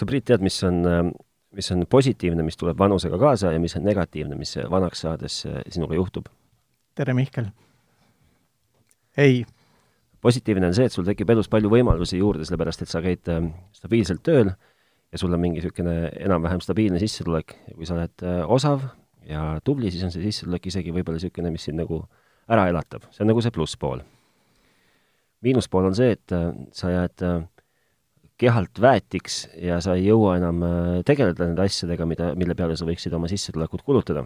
sa, Priit, tead, mis on, mis on positiivne, mis tuleb vanusega kaasa ja mis on negatiivne, mis vanaks saades sinuga juhtub? tere, Mihkel! ei. positiivne on see, et sul tekib elus palju võimalusi juurde, sellepärast et sa käid äh, stabiilselt tööl ja sul on mingi niisugune enam-vähem stabiilne sissetulek ja kui sa oled äh, osav ja tubli, siis on see sissetulek isegi võib-olla niisugune, mis sind nagu ära elatab, see on nagu see plusspool. miinuspool on see, et äh, sa jääd kehalt väetiks ja sa ei jõua enam tegeleda nende asjadega, mida, mille peale sa võiksid oma sissetulekut kulutada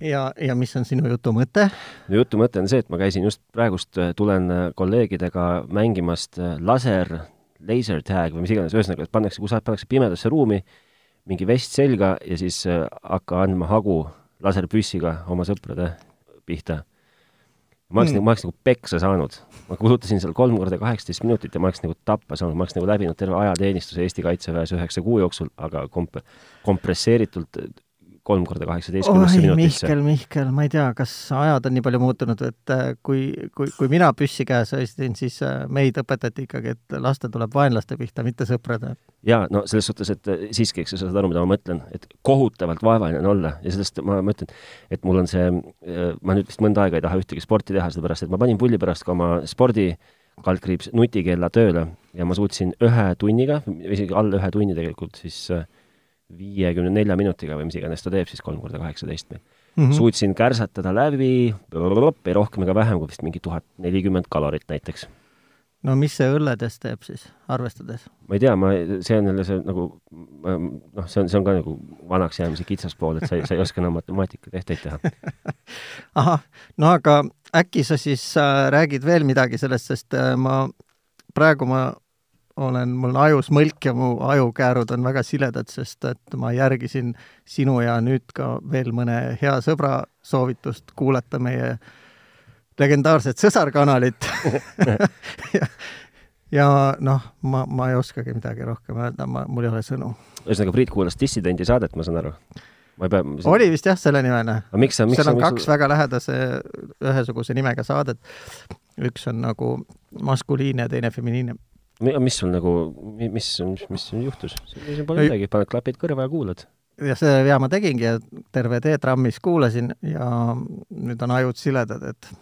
ja, ja mis on sinu jutu mõte? no jutu mõte on see, et ma käisin just praegust, äh, tulen äh, kolleegidega mängimast äh, laser, laser tag või mis iganes, ühesõnaga, et pannakse, kusagil pannakse pimedasse ruumi, mingi vest selga ja siis hakka andma hagu laserpüssiga oma sõprade pihta. Ma oleks mm. nagu, ma oleks nagu peksa saanud. ma kulutasin seal kolm korda kaheksateist minutit ja ma oleks nagu tappa saanud, ma oleks nagu läbinud terve ajateenistuse Eesti Kaitseväes üheksa kuu jooksul, aga komp-, kompresseeritult kolm korda kaheksateistkümnesse minutisse. Mihkel, Mihkel, ma ei tea, kas ajad on nii palju muutunud, et äh, kui, kui, kui mina püssi käes hoidsin, siis äh, meid õpetati ikkagi, et lasta tuleb vaenlaste pihta, mitte sõprade. jaa, no selles suhtes, et äh, siiski, eks sa saad aru, mida ma mõtlen, et kohutavalt vaevaline on olla ja sellest ma mõtlen, et mul on see, ma nüüd vist mõnda aega ei taha ühtegi sporti teha, sellepärast et ma panin pulli pärast ka oma spordi kaldkriips nutikella tööle ja ma suutsin ühe tunniga, isegi alla ühe tunni tegelikult siis äh, viiekümne nelja minutiga või mis iganes ta teeb siis kolm korda kaheksateist meil mm. -hmm. suutsin kärsatada läbi ei rohkem ega vähem kui vist mingi tuhat nelikümmend kalorit näiteks. no mis see õlledes teeb siis, arvestades? ma ei tea, ma, see on jälle see nagu noh, see on, see on ka nagu vanaks jäämise kitsas pool, et sa ei, sa ei oska enam matemaatikatehteid teha ahah, no aga äkki sa siis äh, räägid veel midagi sellest, sest äh, ma praegu ma olen, mul on ajus mõlk ja mu ajukäärud on väga siledad, sest et ma järgisin sinu ja nüüd ka veel mõne hea sõbra soovitust kuulata meie legendaarset sõsarkanalit ja, ja noh, ma, ma ei oskagi midagi rohkem öelda, ma, mul ei ole sõnu. ühesõnaga, Priit kuulas Dissidendi saadet, ma saan aru? ma ei pea see... oli vist jah, selle nimeline. seal on miks kaks väga lähedase, ühesuguse nimega saadet. üks on nagu maskuliinne ja teine feminiinne mis sul nagu, mis, mis, mis sul juhtus? siin pole midagi, paned klapid kõrva ja kuulad. ja see vea ma tegingi ja terve tee trammis kuulasin ja nüüd on ajud siledad, et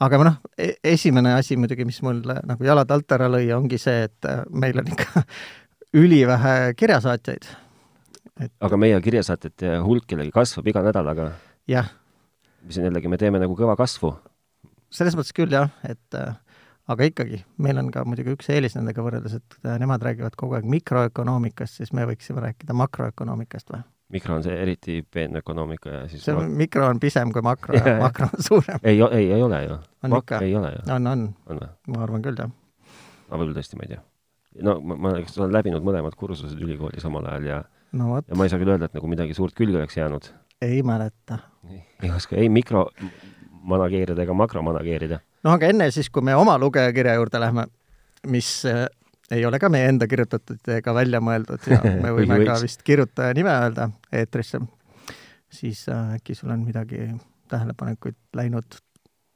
aga noh, e-, esimene asi muidugi, mis mul nagu jalad alt ära lõi, ongi see, et äh, meil on ikka ülivähe kirjasaatjaid et.... aga meie kirjasaatjate hulk jällegi kasvab iga nädalaga. jah. mis on jällegi, me teeme nagu kõva kasvu. selles mõttes küll jah, et äh, aga ikkagi, meil on ka muidugi üks eelis nendega võrreldes, et äh, nemad räägivad kogu aeg mikroökonoomikast, siis me võiksime rääkida makroökonoomikast või? mikro on see eriti peenne ökonoomika ja siis see on, mikro on pisem kui makro ja makro on suurem. ei, ei, ei ole ju. on Mak ikka? ei ole ju. on, on, on. ma arvan küll, jah. ma võib-olla tõesti, ma ei tea. no ma, ma eks olen läbinud mõlemad kursused ülikoolis omal ajal ja no, võt. ja ma ei saa küll öelda, et nagu midagi suurt külge oleks jäänud. ei mäleta. ei oska ei mikro manageerida ega makromanageerida noh, aga enne siis, kui me oma lugejakirja juurde lähme, mis äh, ei ole ka meie enda kirjutatud ega välja mõeldud ja me võime ka vist kirjutaja nime öelda eetrisse, siis äh, äkki sul on midagi tähelepanekuid läinud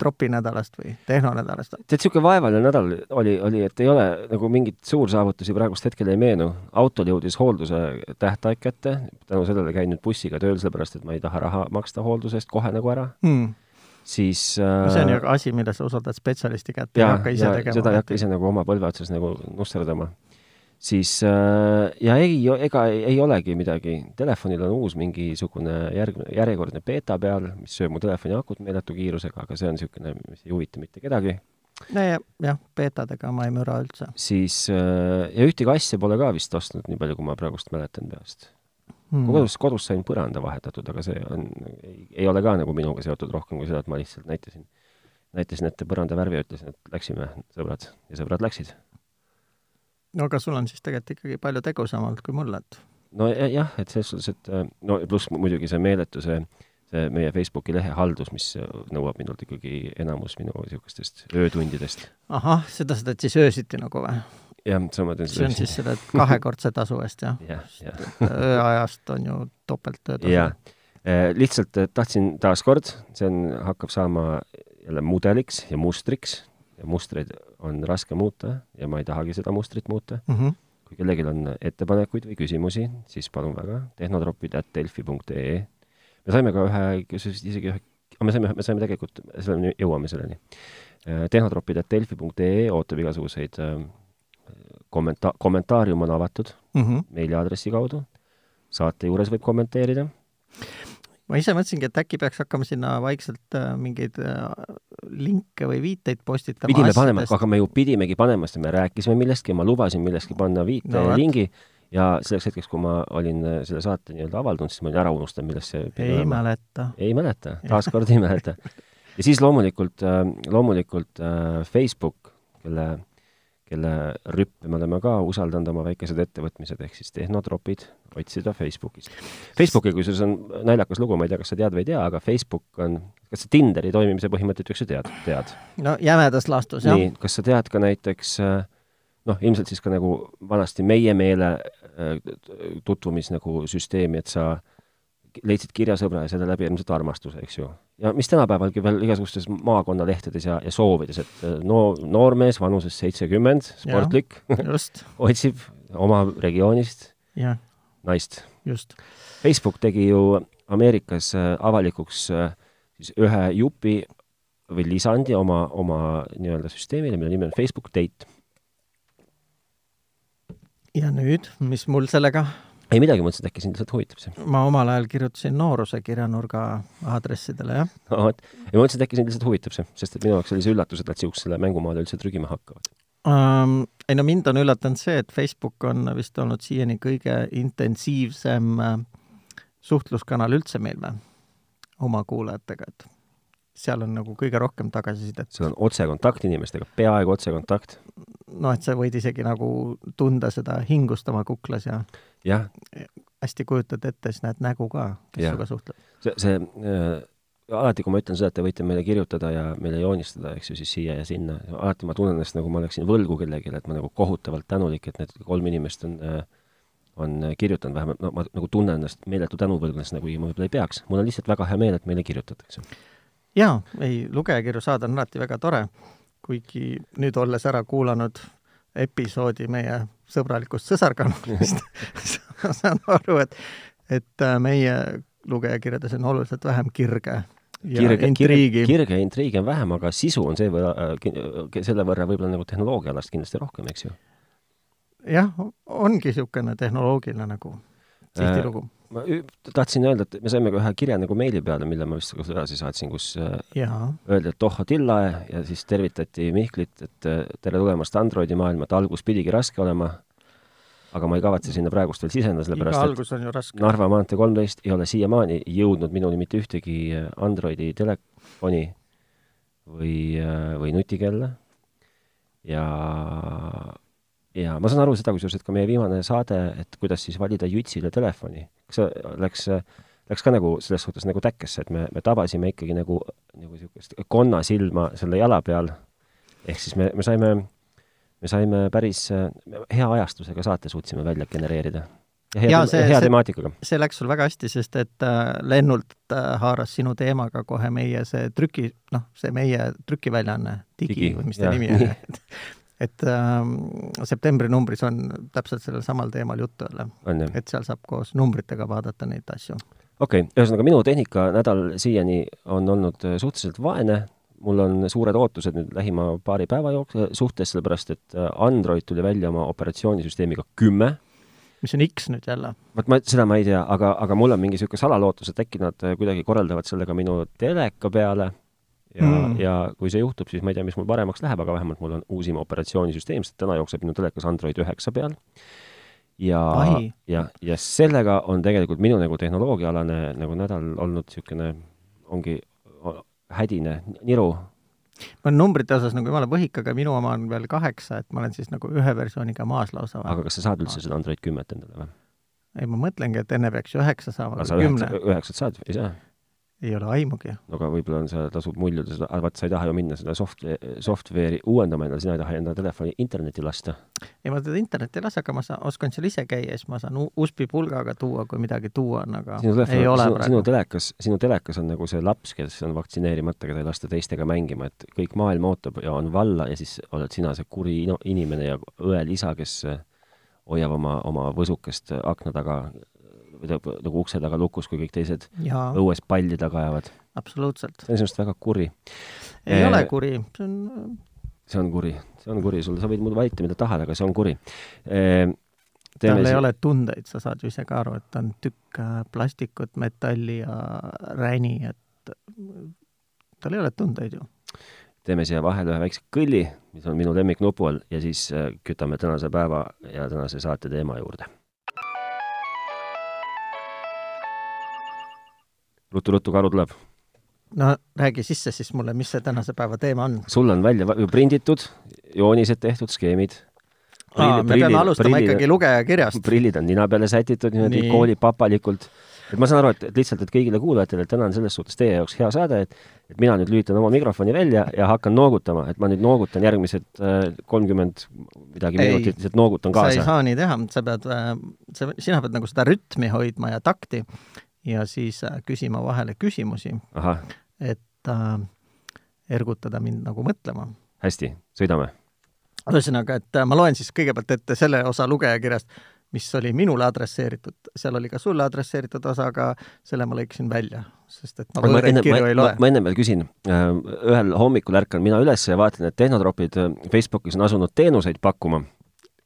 tropinädalast või tehnonädalast? tead, niisugune vaevaline nädal oli, oli, et ei ole nagu mingeid suursaavutusi praegust hetkel ei meenu. autol jõudis hoolduse tähtaeg kätte, tänu sellele käin nüüd bussiga tööl, sellepärast et ma ei taha raha maksta hoolduse eest kohe nagu ära hmm siis no see on ju äh, asi, mille sa usaldad spetsialisti kätte, ei hakka ise tegema. seda ei hakka ise nagu oma põlve otsas nagu nusterdama. siis äh, ja ei, ega ei, ei olegi midagi, telefonil on uus mingisugune järg, järjekordne beeta peal, mis sööb mu telefoni akut meeletu kiirusega, aga see on niisugune, mis ei huvita mitte kedagi. no ja, jah, beetadega ma ei müra üldse. siis äh, ja ühtegi asja pole ka vist ostnud, nii palju, kui ma praegust mäletan peast hmm.. kodus, kodus sain põranda vahetatud, aga see on, ei ole ka nagu minuga seotud rohkem kui seda, et ma lihtsalt näitasin, näitasin ette põranda värvi ja ütlesin, et läksime, sõbrad, ja sõbrad läksid. no aga sul on siis tegelikult ikkagi palju tegusam olnud kui mul, et no jah, et selles suhtes, et no pluss muidugi see meeletu see, see meie Facebooki lehe haldus, mis nõuab minult ikkagi enamus minu niisugustest öötundidest. ahah, seda sa teed siis öösiti nagu või? Jah, sama ma teen see on siis selle kahekordse tasu eest, jah ja,? jah, ööajast on ju topelttöötasu. jah, eh, lihtsalt eh, tahtsin taaskord, see on, hakkab saama jälle mudeliks ja mustriks ja mustreid on raske muuta ja ma ei tahagi seda mustrit muuta mm. -hmm. kui kellelgi on ettepanekuid või küsimusi, siis palun väga, tehnotropid.delfi.ee. me saime ka ühe, isegi ühe, me saime, me saime tegelikult, selleni jõuame selleni. tehnotropid.delfi.ee ootab igasuguseid kommenta-, kommentaarium on avatud mm -hmm. meiliaadressi kaudu, saate juures võib kommenteerida ma ise mõtlesingi, et äkki peaks hakkama sinna vaikselt äh, mingeid äh, linke või viiteid postitama pidime panema, aga me ju pidimegi panema, sest me rääkisime millestki, ma lubasin millestki panna viite no, ja lingi ja selleks hetkeks, kui ma olin äh, selle saate nii-öelda avaldanud, siis ma olin ära unustanud, millest see ei olema. mäleta. ei mäleta, taaskord ei mäleta. ja siis loomulikult, loomulikult Facebook, kelle kelle rüppe me oleme ka usaldanud oma väikesed ettevõtmised, ehk siis tehnotropid, otsida Facebookist. Facebooki, kusjuures on naljakas lugu, ma ei tea, kas sa tead või ei tea, aga Facebook on, kas sa Tinderi toimimise põhimõtteid üldse tead, tead? no jämedas laastus, jah. nii, kas sa tead ka näiteks noh, ilmselt siis ka nagu vanasti meie meele äh, tutvumis nagu süsteemi, et sa leidsid kirjasõbra ja selle läbi ilmselt armastuse, eks ju ja mis tänapäevalgi veel igasugustes maakonnalehtedes ja, ja soovides, et äh, no noormees vanuses seitsekümmend, sportlik, otsib oma regioonist ja. naist. Facebook tegi ju Ameerikas äh, avalikuks äh, siis ühe jupi või lisandi oma, oma nii-öelda süsteemile, mille nimi on Facebook Date. ja nüüd, mis mul sellega ei midagi, mõtlesin, et äkki sind lihtsalt huvitab see. ma omal ajal kirjutasin nooruse kirjanurga aadressidele, jah. no vot, ja ma mõtlesin, et äkki sind lihtsalt huvitab see, sest et minu jaoks oli see üllatus, et nad niisugusele mängumaale üldse trügima hakkavad um,. ei no mind on üllatanud see, et Facebook on vist olnud siiani kõige intensiivsem äh, suhtluskanal üldse meil või, oma kuulajatega, et seal on nagu kõige rohkem tagasisidet. seal on otsekontakt inimestega, peaaegu otsekontakt. Noh, et sa võid isegi nagu tunda seda hingust oma kuklas ja jah. hästi kujutad ette, siis näed nägu ka, kes sinuga suhtleb. see, see äh, alati, kui ma ütlen seda, et te võite meile kirjutada ja meile joonistada, eks ju, siis siia ja sinna, alati ma tunnen ennast nagu ma oleksin võlgu kellelegi, et ma nagu kohutavalt tänulik, et need kolm inimest on äh, on kirjutanud vähemalt, no ma nagu tunnen ennast meeletu tänuvõlglasena, kuigi ma võib-olla ei peaks. mul on lihtsalt väga hea meel, et meile kirjutatakse jaa, ei, lugejakirju saada on alati väga tore, kuigi nüüd olles ära kuulanud episoodi meie sõbralikust sõsarkanalist saan aru, et, et äh, meie lugejakirjades on oluliselt vähem kirge kirge, intriigi. kirge ja intriigi on vähem, aga sisu on see võrra, äh, selle võrra võib-olla nagu tehnoloogiaalast kindlasti rohkem, eks ju? jah, ongi niisugune tehnoloogiline nagu tihtilugu äh, ma tahtsin öelda, et me saime ka ühe kirja nagu meili peale, mille ma vist edasi saatsin, kus äh, ja. öeldi, et tohho tillae ja siis tervitati Mihklit, et äh, tere tulemast Androidi maailma, et algus pidigi raske olema, aga ma ei kavatse sinna praegust veel siseneda, sellepärast et Narva maantee kolmteist ei ole siiamaani jõudnud minuni mitte ühtegi äh, Androidi telefoni või, või nutikella ja ja ma saan aru seda kusjuures, et ka meie viimane saade, et kuidas siis valida Jütsile telefoni, kas see läks, läks ka nagu selles suhtes nagu täkkesse, et me, me tabasime ikkagi nagu, nagu niisugust konnasilma selle jala peal, ehk siis me, me saime, me saime päris hea ajastusega saate suutsime välja genereerida. ja hea, see, hea temaatikaga. see läks sul väga hästi, sest et äh, lennult äh, haaras sinu teemaga kohe meie see trüki, noh, see meie trükiväljaanne, Digi, Digi või mis ta nimi on et äh, septembri numbris on täpselt sellel samal teemal juttu jälle. et seal saab koos numbritega vaadata neid asju. okei okay., ühesõnaga minu tehnikanädal siiani on olnud äh, suhteliselt vaene, mul on suured ootused nüüd lähima paari päeva jook-, suhtes, sellepärast et äh, Android tuli välja oma operatsioonisüsteemiga kümme, mis on X nüüd jälle? vot ma, seda ma ei tea, aga, aga mul on mingi niisugune salalootus, et äkki nad äh, kuidagi korraldavad sellega minu teleka peale ja mm., ja kui see juhtub, siis ma ei tea, mis mul paremaks läheb, aga vähemalt mul on uusim operatsioonisüsteem, sest täna jookseb minu telekas Android üheksa peal. ja, ja, ja sellega on tegelikult minu nagu tehnoloogiaalane nagu nädal olnud niisugune, ongi hädine niru. ma olen numbrite osas nagu jumala võhik, aga minu oma on veel kaheksa, et ma olen siis nagu ühe versiooniga maas lausa. aga kas sa saad üldse seda Android kümmet endale või? ei, ma mõtlengi, et enne peaks ju üheksa saama. aga sa üheksa, üheksat saad, ei saa? Ei ole aimugi. no aga võib-olla on see, tasub muljuda seda, vaat sa ei taha ju minna seda soft, software'i uuendama endale, sina ei taha enda telefoni internetti lasta. ei, ma teda internetti ei lase, aga ma saan, oskan seal ise käia, siis ma saan USB pulgaga tuua, kui midagi tuua on, aga sinu telefon, ei ole sinu, praegu. sinu telekas, sinu telekas on nagu see laps, kes on vaktsineerimata, keda ei lasta teistega mängima, et kõik maailm ootab ja on valla ja siis oled sina see kuri inimene ja õel isa, kes hoiab oma, oma võsukest akna taga nagu ukse taga lukus, kui kõik teised jaa, õues palli taga ajavad. absoluutselt. see on sinust väga kuri. ei Eh, ole kuri, see on see on kuri, see on kuri, sul, sa võid muud valita, mida tahad, aga see on kuri e,. tal ei ole tundeid, sa saad ju ise ka aru, et ta on tükk äh, plastikut, metalli ja räni, et tal ei ole tundeid ju. teeme siia vahele ühe väikse kõlli, mis on minu lemmik nupu all ja siis äh, kütame tänase päeva ja tänase saate teema juurde. Ruttu-ruttu karu tuleb. no räägi sisse siis mulle, mis see tänase päeva teema on. sul on välja prinditud, joonised tehtud, skeemid. me peame alustama ikkagi lugejakirjast. prillid on nina peale sätitud niimoodi Nii. koolipapalikult. et ma saan aru, et, et lihtsalt, et kõigile kuulajatele, et täna on selles suhtes teie jaoks hea saade, et et mina nüüd lülitan oma mikrofoni välja ja hakkan noogutama, et ma nüüd noogutan järgmised kolmkümmend midagi Ei. minutit, lihtsalt noogutan sa ei kaasa. saa nii teha, sa pead, sa, sina pead nagu seda rütmi hoidma ja takti ja siis äh, küsima vahele küsimusi, et äh, ergutada mind nagu mõtlema. hästi, sõidame. Ühesõnaga, et äh, ma loen siis kõigepealt ette selle osa lugejakirjast, mis oli minule adresseeritud, seal oli ka sulle adresseeritud osa, aga selle ma lõikasin välja, sest et ma võõraid kirju ei loe. ma ennem veel küsin, ühel hommikul ärkan mina üles ja vaatan, et Tehnotropid äh, Facebookis on asunud teenuseid pakkuma.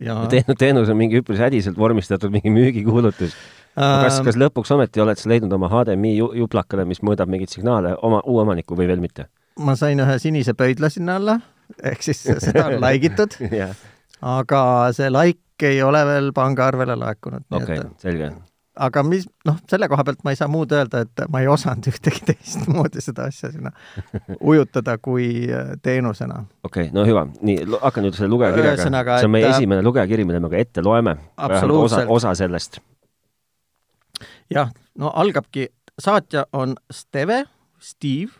Ja ja teen-, teenus on mingi üpris hädiselt vormistatud mingi müügikuulutus. kas, Ähm, kas lõpuks ometi oled sa leidnud oma HDMI ju- juplakale, mis mõõdab mingeid signaale oma uue omaniku või veel mitte? ma sain ühe sinise pöidla sinna alla, ehk siis seda on laigitud, jah, aga see laik ei ole veel pangaarvele laekunud. okei, selge. aga mis, noh, selle koha pealt ma ei saa muud öelda, et ma ei osanud ühtegi teistmoodi seda asja sinna ujutada kui äh, teenusena. okei okay,, no hüva, nii, hakkan nüüd selle lugejakirjaga, see on meie et, äh, esimene lugejakiri, mille me ka ette loeme. osa osa sellest. jah, no algabki, saatja on Steve, Steve,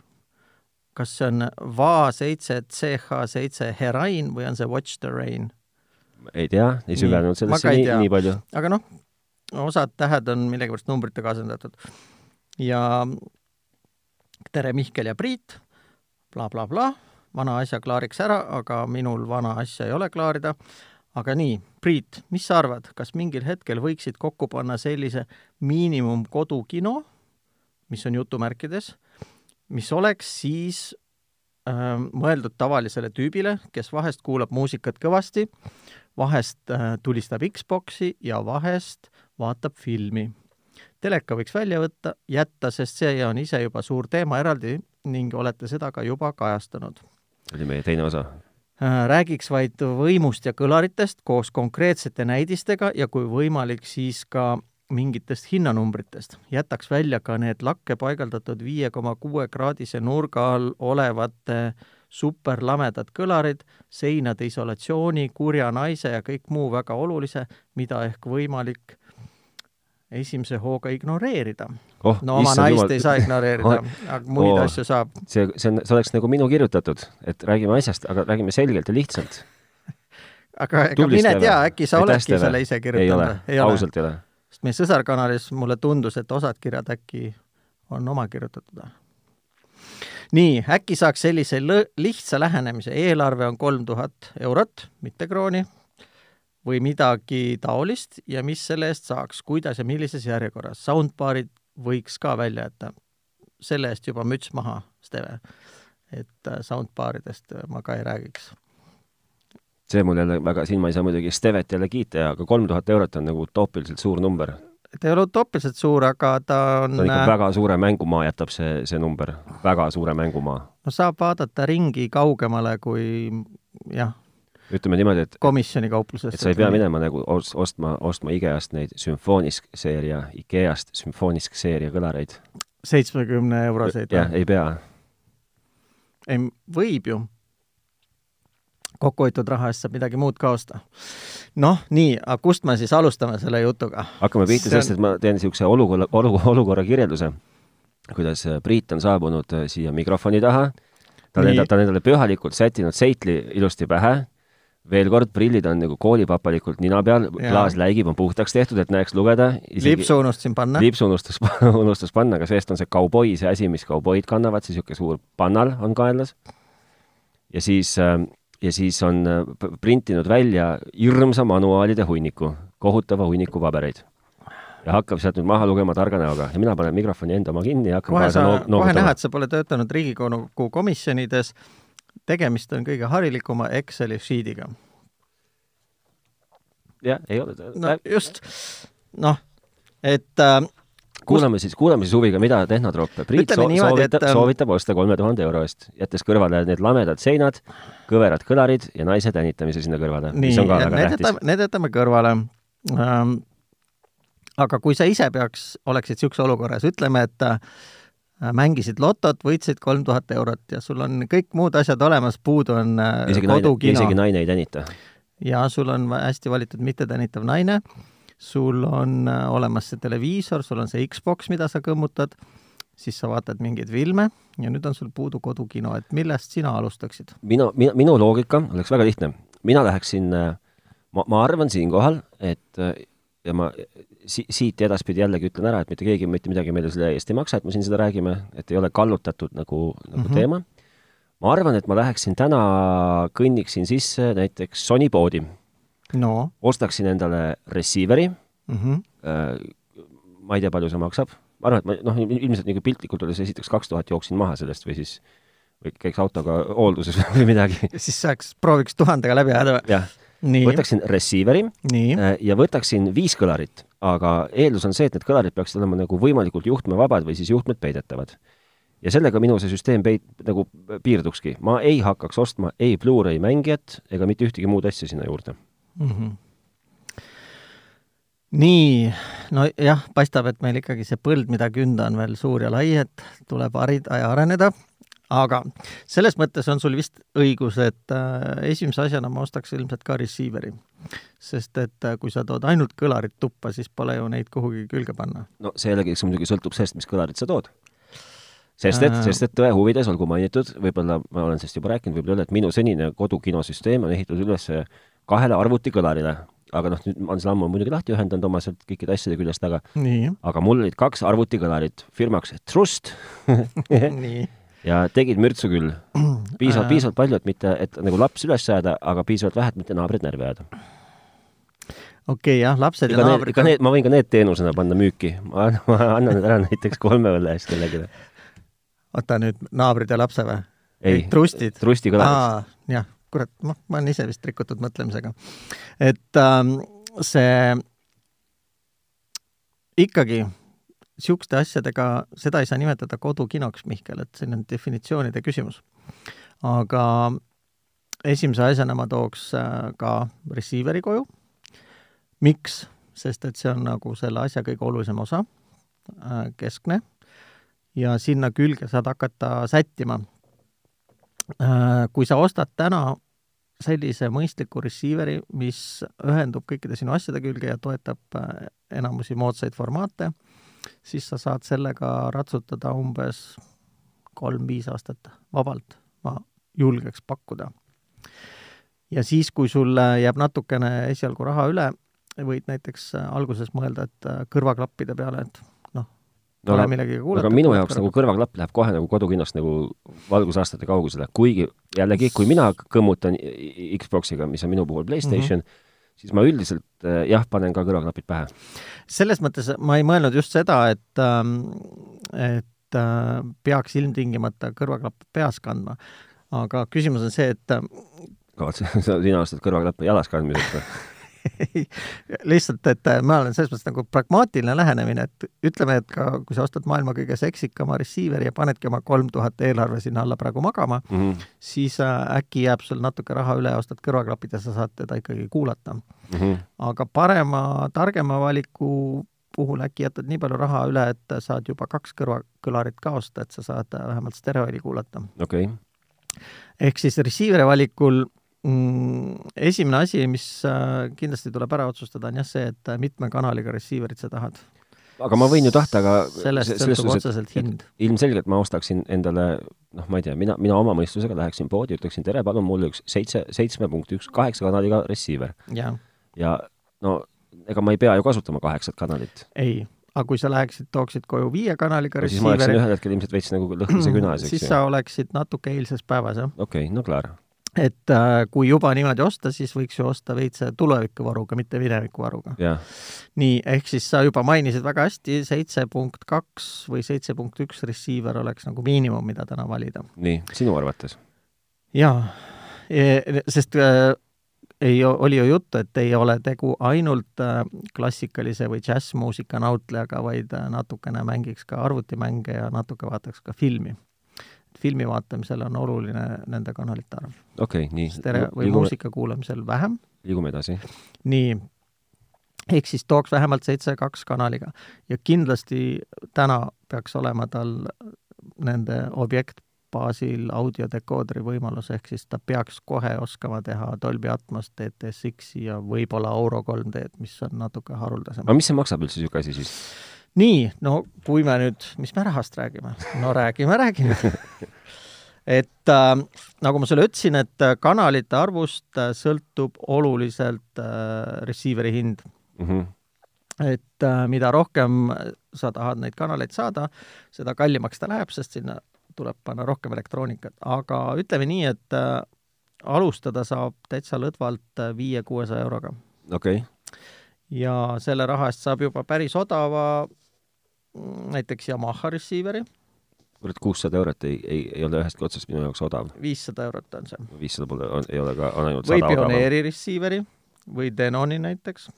kas see on Va seitse CH seitse Herain või on see Watch the Rain? ei tea, ei süvenenud sellesse nii, nii palju. aga noh, osad tähed on millegipärast numbritega asendatud. ja tere, Mihkel ja Priit bla,, blablabla, vana asja klaariks ära, aga minul vana asja ei ole klaarida. Aga nii, Priit, mis sa arvad, kas mingil hetkel võiksid kokku panna sellise miinimumkodukino, mis on jutumärkides, mis oleks siis äh, mõeldud tavalisele tüübile, kes vahest kuulab muusikat kõvasti vahest äh, tulistab Xboxi ja vahest vaatab filmi. teleka võiks välja võtta, jätta, sest see on ise juba suur teema eraldi ning olete seda ka juba kajastanud. oli meie teine osa. Äh, räägiks vaid võimust ja kõlaritest koos konkreetsete näidistega ja kui võimalik, siis ka mingitest hinnanumbritest. jätaks välja ka need lakke paigaldatud viie koma kuue kraadise nurga all olevate superlamedad kõlarid, seinade isolatsiooni, kurja naise ja kõik muu väga olulise, mida ehk võimalik esimese hooga ignoreerida. oh, no oma naist jumal. ei saa ignoreerida, aga muid Oh. asju saab. see, see on, see oleks nagu minu kirjutatud, et räägime asjast, aga räägime selgelt ja lihtsalt. aga ega mine tea, äkki sa oledki selle ise ei kirjutanud ole, ausalt ei ole. sest meie sõsarkanalis mulle tundus, et osad kirjad äkki on oma kirjutatud. nii, äkki saaks sellise lihtsa lähenemise, eelarve on kolm tuhat eurot, mitte krooni, või midagi taolist ja mis selle eest saaks, kuidas ja millises järjekorras. Soundbaarid võiks ka välja jätta. selle eest juba müts maha, Steve. et äh, soundbaaridest ma ka ei räägiks. see mul jälle väga, siin ma ei saa muidugi Stevet jälle kiita, aga kolm tuhat eurot on nagu utoopiliselt suur number. ta ei ole utoopiliselt suur, aga ta on ta on ikka väga suure mängumaa jätab see, see number, väga suure mängumaa. no saab vaadata ringi kaugemale kui jah, ütleme niimoodi, et komisjoni kauplusest. et sa ei pea minema nagu ost- ostma, ostma IKEA-st neid sümfoonisk seeria, IKEA-st sümfoonisk seeria kõlareid. seitsmekümne euroseid jah, ei pea. ei, võib ju. kokkuhoitud raha eest saab midagi muud ka osta. noh, nii, aga kust me siis alustame selle jutuga? hakkame pihta See on- sellest, et ma teen niisuguse olukorra, olukorra, olukorra kirjelduse, kuidas äh, Priit on saabunud äh, siia mikrofoni taha, ta on Nii. enda, ta on endale pühalikult sättinud seitli ilusti pähe, veel kord, prillid on nagu koolipapalikult nina peal, klaas läigib, on puhtaks tehtud, et näeks lugeda. lipsu unustasin panna. lipsu unustas, unustas panna, aga seest on see kauboi, see asi, mis kauboid kannavad, see niisugune suur pannal on kaenlas. ja siis, ja siis on äh, printinud välja hirmsa manuaalide hunniku kohutava hunniku pabereid ja hakkab sealt nüüd maha lugema targa näoga ja mina panen mikrofoni enda oma kinni ja hakkan kohe sa kohe näha, et sa pole töötanud Riigikogu komisjonides, tegemist on kõige harilikuma Exceli sheet'iga. jah, ei ole no just, noh, et äh, kuulame siis, kuulame siis huviga, mida Tehnotroop Priit Ütleme so niimoodi, soovitab et,, ähm, soovitab osta kolme tuhande euro eest, jättes kõrvale need lamedad seinad, kõverad kõlarid ja naise tänitamise sinna kõrvale, mis on ka, väga need tähtis need jätame kõrvale ähm,. aga kui sa ise peaks, oleksid niisuguse olukorras, ütleme, et äh, mängisid lotot, võitsid kolm tuhat eurot ja sul on kõik muud asjad olemas, puudu on äh, isegi kodukino isegi naine ei tänita. ja sul on hästi valitud mittetänitav naine, sul on äh, olemas see televiisor, sul on see Xbox, mida sa kõmmutad, siis sa vaatad mingeid filme ja nüüd on sul puudu kodukino, et millest sina alustaksid? minu, minu, minu loogika oleks väga lihtne. mina läheksin, ma, ma arvan siinkohal, et äh, ja ma si, siit edaspidi jällegi ütlen ära, et mitte keegi mitte midagi meile selle eest ei maksa, et me siin seda räägime, et ei ole kallutatud nagu, nagu mm. -hmm. teema. ma arvan, et ma läheksin täna, kõnniksin sisse näiteks Sony poodi, no ostaksin endale receiver'i mm, -hmm. ma ei tea, palju see maksab, ma arvan, et ma noh, ilmselt nagu piltlikult öeldes esiteks kaks tuhat jooksin maha sellest või siis või käiks autoga hoolduses või midagi. siis saaks, prooviks tuhandega läbi ajada või? jah, võtaksin receiver'i nii, äh, ja võtaksin viis kõlarit, aga eeldus on see, et need kõlarid peaksid olema nagu võimalikult juhtmevabad või siis juhtmed peidetavad. ja sellega minu see süsteem peit-, nagu piirdukski. ma ei hakkaks ostma ei Blu-ray mängijat ega mitte ühtegi muud asja sinna juurde. mm. -hmm. nii, nojah, paistab, et meil ikkagi see põld, mida künda, on veel suur ja lai, et tuleb harida ja areneda, aga selles mõttes on sul vist õigus, et äh, esimese asjana ma ostaks ilmselt ka receiver'i. sest et äh, kui sa tood ainult kõlarid tuppa, siis pole ju neid kuhugi külge panna. no see jällegi, eks muidugi sõltub sellest, mis kõlarit sa tood. sest et Äh., sest et tõe huvides olgu mainitud, võib-olla ma olen sellest juba rääkinud, võib-olla et minu senine kodukinosüsteem on ehitatud üles kahele arvutikõlarile, aga noh, nüüd ma olen selle ammu muidugi lahti ühendanud oma sealt kõikide asjade küljest, aga nii, aga mul olid kaks arvutikõlarit firmaks Trust ja tegid mürtsu küll. piisavalt, Äh. piisavalt palju, et mitte, et nagu laps üles ajada, aga piisavalt vähe, et mitte naabrid närvi ajada. okei okay, jah, lapsed ja need, naabrid ega need, ma võin ka need teenusena panna müüki, ma annan, need ära näiteks kolme õlle eest kellelegi. oota nüüd, naabrid ja lapse või? ei, trustid? Trusti kõlarid. jah, kurat, ma, ma olen ise vist rikutud mõtlemisega. et ähm, see ikkagi niisuguste asjadega, seda ei saa nimetada kodukinoks, Mihkel, et see on definitsioonide küsimus. aga esimese asjana ma tooks äh, ka receiver'i koju. miks? sest et see on nagu selle asja kõige olulisem osa, keskne, ja sinna külge saad hakata sättima Äh, kui sa ostad täna sellise mõistliku receiver'i, mis ühendub kõikide sinu asjade külge ja toetab äh, enamusi moodsaid formaate, siis sa saad sellega ratsutada umbes kolm-viis aastat vabalt, ma julgeks pakkuda. ja siis, kui sul jääb natukene esialgu raha üle, võid näiteks alguses mõelda, et äh, kõrvaklappide peale, et noh, no pole aga, millegagi kuulata. aga minu jaoks nagu kõrvaklapp läheb kohe nagu kodukinost nagu valgusaastate kaugusele, kuigi jällegi, kui mina kõmmutan Xboxiga, mis on minu puhul Playstation mm, -hmm. Siis ma üldiselt äh, jah, panen ka kõrvaklapid pähe. selles mõttes ma ei mõelnud just seda, et, et äh, peaks ilmtingimata kõrvaklappe peas kandma. aga küsimus on see, et kavatsen, sina ostad kõrvaklappe jalas kandmiseks või? lihtsalt, et äh, ma olen selles mõttes nagu pragmaatiline lähenemine, et ütleme, et ka kui sa ostad maailma kõige seksikama receiver'i ja panedki oma kolm tuhat eelarve sinna alla praegu magama, Mm -hmm. siis äh, äkki jääb sul natuke raha üle, ostad kõrvaklapid ja sa saad teda ikkagi kuulata. Mm -hmm. aga parema, targema valiku puhul äkki jätad nii palju raha üle, et saad juba kaks kõrvakõlarit ka osta, et sa saad äh, vähemalt stereoheli kuulata. okei okay., ehk siis receiver'i valikul esimene asi, mis äh, kindlasti tuleb ära otsustada, on jah see, et äh, mitme kanaliga receiver'it sa tahad. aga ma võin ju tahta, aga sellest se- selles sõltub otseselt hind. ilmselgelt ma ostaksin endale, noh, ma ei tea, mina, mina oma mõistusega läheksin poodi, ütleksin tere, palun mulle üks seitse, seitsme punkt üks kaheksa kanaliga receiver ja no ega ma ei pea ju kasutama kaheksat kanalit. ei, aga kui sa läheksid, tooksid koju viie kanaliga siis ma oleksin ühel hetkel ilmselt veits nagu lõhnase künas, eks siis ju. sa oleksid natuke eilses päevas, jah. okei okay,, no klaar. Et äh, kui juba niimoodi osta, siis võiks ju osta veits tulevikuvaruga, mitte minevikuvaruga. nii, ehk siis sa juba mainisid väga hästi, seitse punkt kaks või seitse punkt üks receiver oleks nagu miinimum, mida täna valida. nii, sinu arvates? jaa, sest äh, ei, oli ju juttu, et ei ole tegu ainult äh, klassikalise või džässmuusika nautlejaga, vaid äh, natukene mängiks ka arvutimänge ja natuke vaataks ka filmi filmi vaatamisel on oluline nende kanalite arv. okei okay,, nii. stereo- või liigume... muusika kuulamisel vähem. liigume edasi. nii, ehk siis tooks vähemalt seitse kaks kanaliga ja kindlasti täna peaks olema tal nende objektbaasil audiodekoodri võimalus, ehk siis ta peaks kohe oskama teha Dolby Atmos, DTSX-i ja võib-olla Auro 3D-d, mis on natuke haruldasem. aga mis see maksab üldse, niisugune asi siis? Nii, no kui me nüüd, mis me rahast räägime? no räägime, räägime et äh, nagu ma sulle ütlesin, et äh, kanalite arvust äh, sõltub oluliselt äh, receiver'i hind mm. -hmm. et äh, mida rohkem sa tahad neid kanaleid saada, seda kallimaks ta läheb, sest sinna tuleb panna rohkem elektroonikat, aga ütleme nii, et äh, alustada saab täitsa lõdvalt äh, viie-kuuesaja euroga. okei okay. ja selle raha eest saab juba päris odava näiteks Yamaha receiver'i. kurat, kuussada eurot ei, ei, ei ole ühestki otsast minu jaoks odav. viissada eurot on see. viissada pole, ei ole ka, on ainult või Pioneeri receiver'i või Denoni näiteks.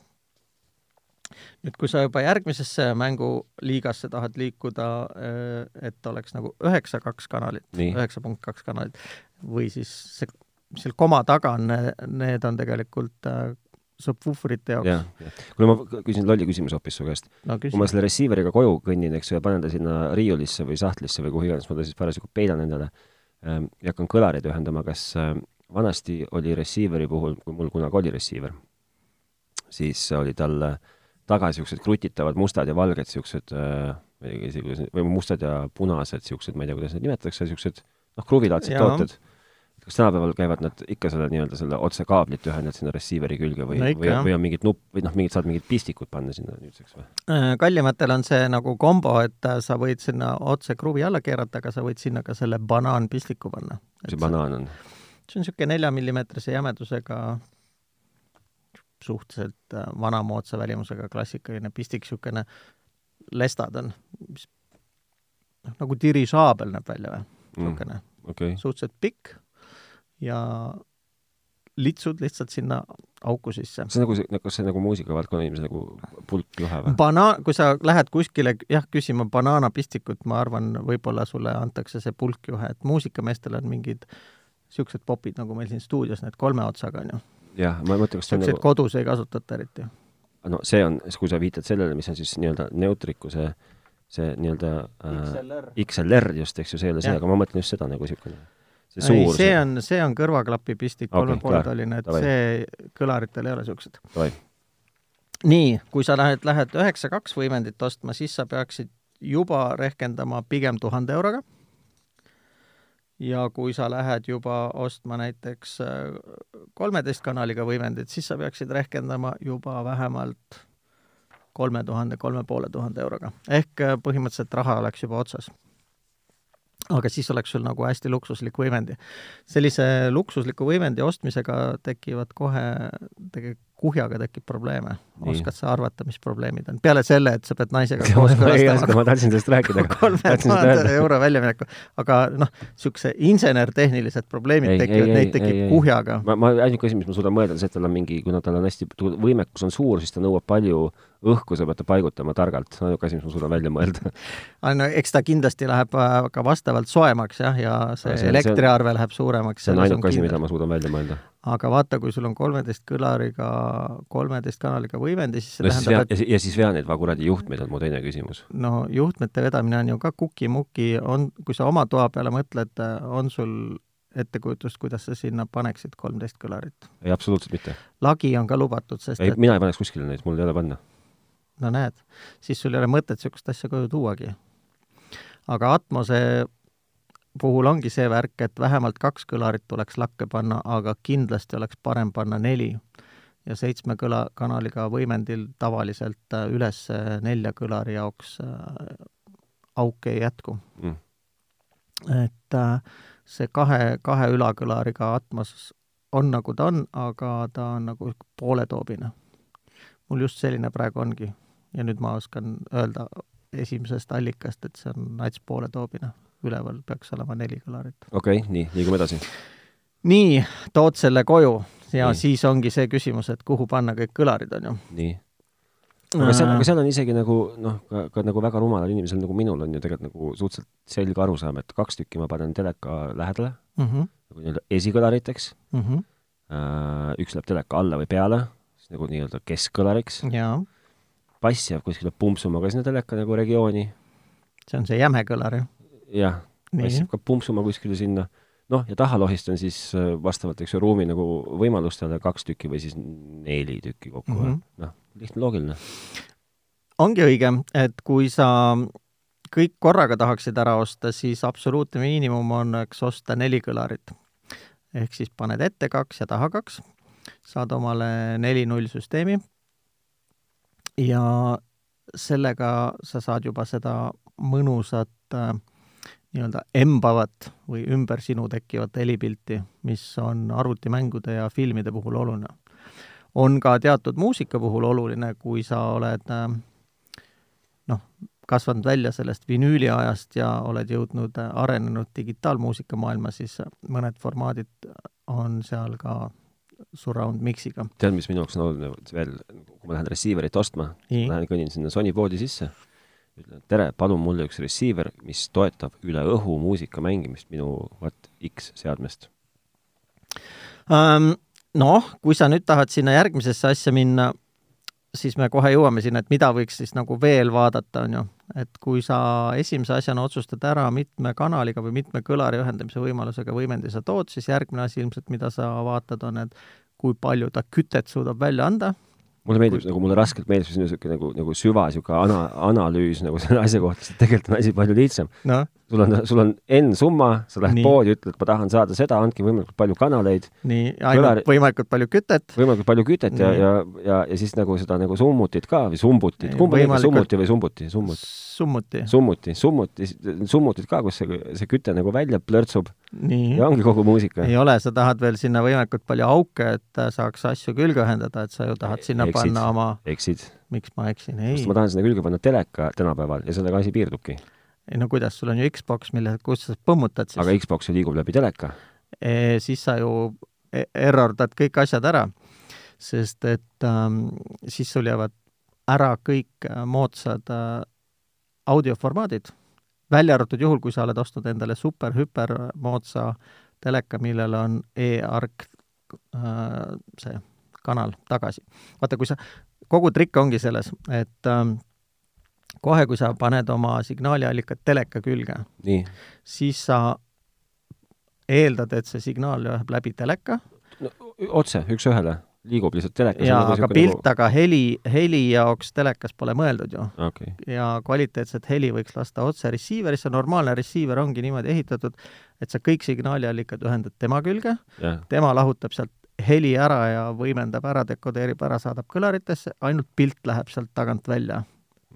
nüüd, kui sa juba järgmisesse mänguliigasse tahad liikuda, äh, et oleks nagu üheksa kaks kanalit, üheksa punkt kaks kanalit, või siis see, seal koma taga on, need on tegelikult äh, subwooferite jaoks. jah, jah. kuule, ma küsin lolli küsimuse hoopis su käest no,. kui ma selle receiver'iga koju kõnnin, eks ju, ja panen ta sinna riiulisse või sahtlisse või kuhu iganes ma ta siis parasjagu peidan endale ähm, ja hakkan kõlareid ühendama, kas äh, vanasti oli receiver'i puhul, kui mul kunagi oli receiver, siis oli tal äh, taga niisugused krutitavad mustad ja valged niisugused äh, või mustad ja punased niisugused, ma ei tea, kuidas neid nimetatakse, niisugused noh, kruvilaadsed tooted kas tänapäeval käivad nad ikka selle nii-öelda selle otsekaablit ühendavad sinna receiver'i külge või no, või, või on mingid nupp, või noh, mingid, saad mingid pistikud panna sinna nüüdseks või? Äh, kallimatel on see nagu kombo, et äh, sa võid sinna otse kruvi alla keerata, aga sa võid sinna ka selle banaanpistiku panna. mis see banaan on? see on niisugune neljamillimeetrise jämedusega suhteliselt äh, vanamoodsa välimusega klassikaline pistik, niisugune lestad on, mis noh, nagu dirižaabel näeb välja või, niisugune mm, okay. suhteliselt pikk ja litsud lihtsalt sinna auku sisse. see on nagu, kas see nagu muusikavaldkonna inimese nagu pulkjuhe või? Banaan, kui sa lähed kuskile jah, küsima banaanapistikut, ma arvan, võib-olla sulle antakse see pulkjuhe, et muusikameestel on mingid niisugused popid, nagu meil siin stuudios, need kolme otsaga, on ju. jah, ma ei mõtle, kas see on nagu kodus ei kasutata eriti. no see on, kui sa viitad sellele, mis on siis nii-öelda neutriku see, see nii-öelda äh, XLR. XLR just, eks ju, see ei ole see, aga ma mõtlen just seda nagu niisugune see suur? see on, see on kõrvaklapipistik okay,, kolmepooletoline, et Tavai. see kõlaritel ei ole niisugused. nii, kui sa lähed, lähed üheksa kaks võimendit ostma, siis sa peaksid juba rehkendama pigem tuhande euroga. ja kui sa lähed juba ostma näiteks äh, kolmeteist kanaliga võimendit, siis sa peaksid rehkendama juba vähemalt kolme tuhande, kolme poole tuhande euroga. ehk äh, põhimõtteliselt raha oleks juba otsas aga siis oleks sul nagu hästi luksuslik võimendi. sellise luksusliku võimendi ostmisega tekivad kohe, tegelikult kuhjaga tekib probleeme. oskad sa arvata, mis probleemid on? peale selle, et sa pead naisega kooskõlastama ma tahtsin sellest rääkida. kolme tuhande euro väljamineku. aga noh, niisuguse insener-tehnilised probleemid ei, tekivad, neid tekib ei, kuhjaga. ma, ma, ainuke asi, mis ma suudan mõelda, on see, et tal on mingi, kuna tal on hästi, võimekus on suur, siis ta nõuab palju õhku sa pead ta paigutama targalt, see on ainuke asi, mis ma suudan välja mõelda. no eks ta kindlasti läheb äh, ka vastavalt soemaks jah, ja see no, elektriarve läheb suuremaks. see on ainuke asi, mida ma suudan välja mõelda. aga vaata, kui sul on kolmeteist kõlariga, kolmeteist kanaliga võimendi, siis see no, tähendab, et ja siis vea neid kuradi juhtmeid on mu teine küsimus. no juhtmete vedamine on ju ka kuki-muki, on, kui sa oma toa peale mõtled, on sul ettekujutust, kuidas sa sinna paneksid kolmteist kõlarit? ei, absoluutselt mitte. lagi on ka lubatud, sest ei et..., mina ei paneks kuskile neid, mul ei ole panna no näed, siis sul ei ole mõtet niisugust asja koju tuuagi. aga Atmose puhul ongi see värk, et vähemalt kaks kõlarit tuleks lakke panna, aga kindlasti oleks parem panna neli. ja seitsme kõla, kanaliga võimendil tavaliselt äh, üles nelja kõlari jaoks äh, auke ei jätku mm.. et äh, see kahe, kahe ülakõlariga Atmos on nagu ta on, aga ta on nagu pooletoobine. mul just selline praegu ongi ja nüüd ma oskan öelda esimesest allikast, et see on nats pooletoobine. üleval peaks olema neli kõlarit. okei okay,, nii, liigume edasi. nii, tood selle koju ja nii. siis ongi see küsimus, et kuhu panna kõik kõlarid, on ju. nii aga seal, aga seal on isegi nagu noh, ka, ka nagu väga rumalal inimesel nagu minul on ju tegelikult nagu suhteliselt selge arusaam, et kaks tükki ma panen teleka lähedale mm, -hmm. nagu nii-öelda esikõlariteks mm. -hmm. Uh, üks läheb teleka alla või peale, siis nagu nii-öelda keskkõlariks. Bass jääb kuskile pumpsuma ka sinna teleka nagu regiooni. see on see jäme kõlar, ju? jah, bass jääb ka pumpsuma kuskile sinna noh, ja taha lohistan siis äh, vastavalt, eks ju, ruumi nagu võimalustele kaks tükki või siis neli tükki kokku mm -hmm., noh lihtne, loogiline. ongi õige, et kui sa kõik korraga tahaksid ära osta, siis absoluutne miinimum on, eks, osta neli kõlarit. ehk siis paned ette kaks ja taha kaks, saad omale neli nullsüsteemi ja sellega sa saad juba seda mõnusat äh, nii-öelda embavat või ümber sinu tekkivat helipilti, mis on arvutimängude ja filmide puhul oluline. On ka teatud muusika puhul oluline, kui sa oled äh, noh, kasvanud välja sellest vinüüliajast ja oled jõudnud äh, arenenud digitaalmuusika maailma, siis mõned formaadid on seal ka surround mix'iga. tead, mis minu jaoks on oluline veel, kui ma lähen receiver'it ostma, lähen kõnnin sinna Sony poodi sisse, ütlen, tere, palun mulle üks receiver, mis toetab üle õhu muusika mängimist minu Watt X seadmest um, noh, kui sa nüüd tahad sinna järgmisesse asja minna, siis me kohe jõuame sinna, et mida võiks siis nagu veel vaadata, on ju. et kui sa esimese asjana otsustad ära mitme kanaliga või mitme kõlari ühendamise võimalusega võimendi sa tood, siis järgmine asi ilmselt, mida sa vaatad, on, et kui palju ta kütet suudab välja anda. Mulle meeldib nagu, mulle raskelt meeldib see niisugune nagu, nagu süva niisugune ana, analüüs nagu selle asja kohta, sest tegelikult on asi palju lihtsam. No sul on, sul on N summa, sa lähed nii. poodi, ütled, ma tahan saada seda, andke võimalikult palju kanaleid. nii, ainult Kõlar... võimalikult palju kütet. võimalikult palju kütet nii. ja, ja, ja, ja siis nagu seda nagu summutit ka või sumbutit, kumb on võimalikult... summuti või sumbuti, summut? summuti. summuti, summuti, summutit ka, kus see, see küte nagu välja plörtsub. ja ongi kogu muusika. ei ole, sa tahad veel sinna võimalikult palju auke, et saaks asju külge ühendada, et sa ju tahad sinna eksid, panna oma eksid. miks ma eksin, ei. ma tahan sinna külge panna teleka tänapäeval ja sellega asi piirdubki ei no kuidas, sul on ju Xbox, mille, kus sa põmmutad siis. aga Xbox liigub läbi teleka e,. siis sa ju e, errordad kõik asjad ära, sest et ähm, siis sul jäävad ära kõik äh, moodsad äh, audioformaadid, välja arvatud juhul, kui sa oled ostnud endale super-hüper moodsa teleka, millel on e-arc äh, see kanal tagasi. vaata, kui sa, kogu trikk ongi selles, et ähm, kohe, kui sa paned oma signaaliallikat teleka külge, siis sa eeldad, et see signaal läheb läbi teleka. No,. otse, üks-ühele, liigub lihtsalt telekas. jaa, aga pilt nagu... aga heli, heli jaoks telekas pole mõeldud ju. Okay.. ja kvaliteetset heli võiks lasta otse receiver'isse, normaalne receiver ongi niimoodi ehitatud, et sa kõik signaaliallikad ühendad tema külge. Yeah., tema lahutab sealt heli ära ja võimendab ära, dekodeerib ära, saadab kõlaritesse, ainult pilt läheb sealt tagant välja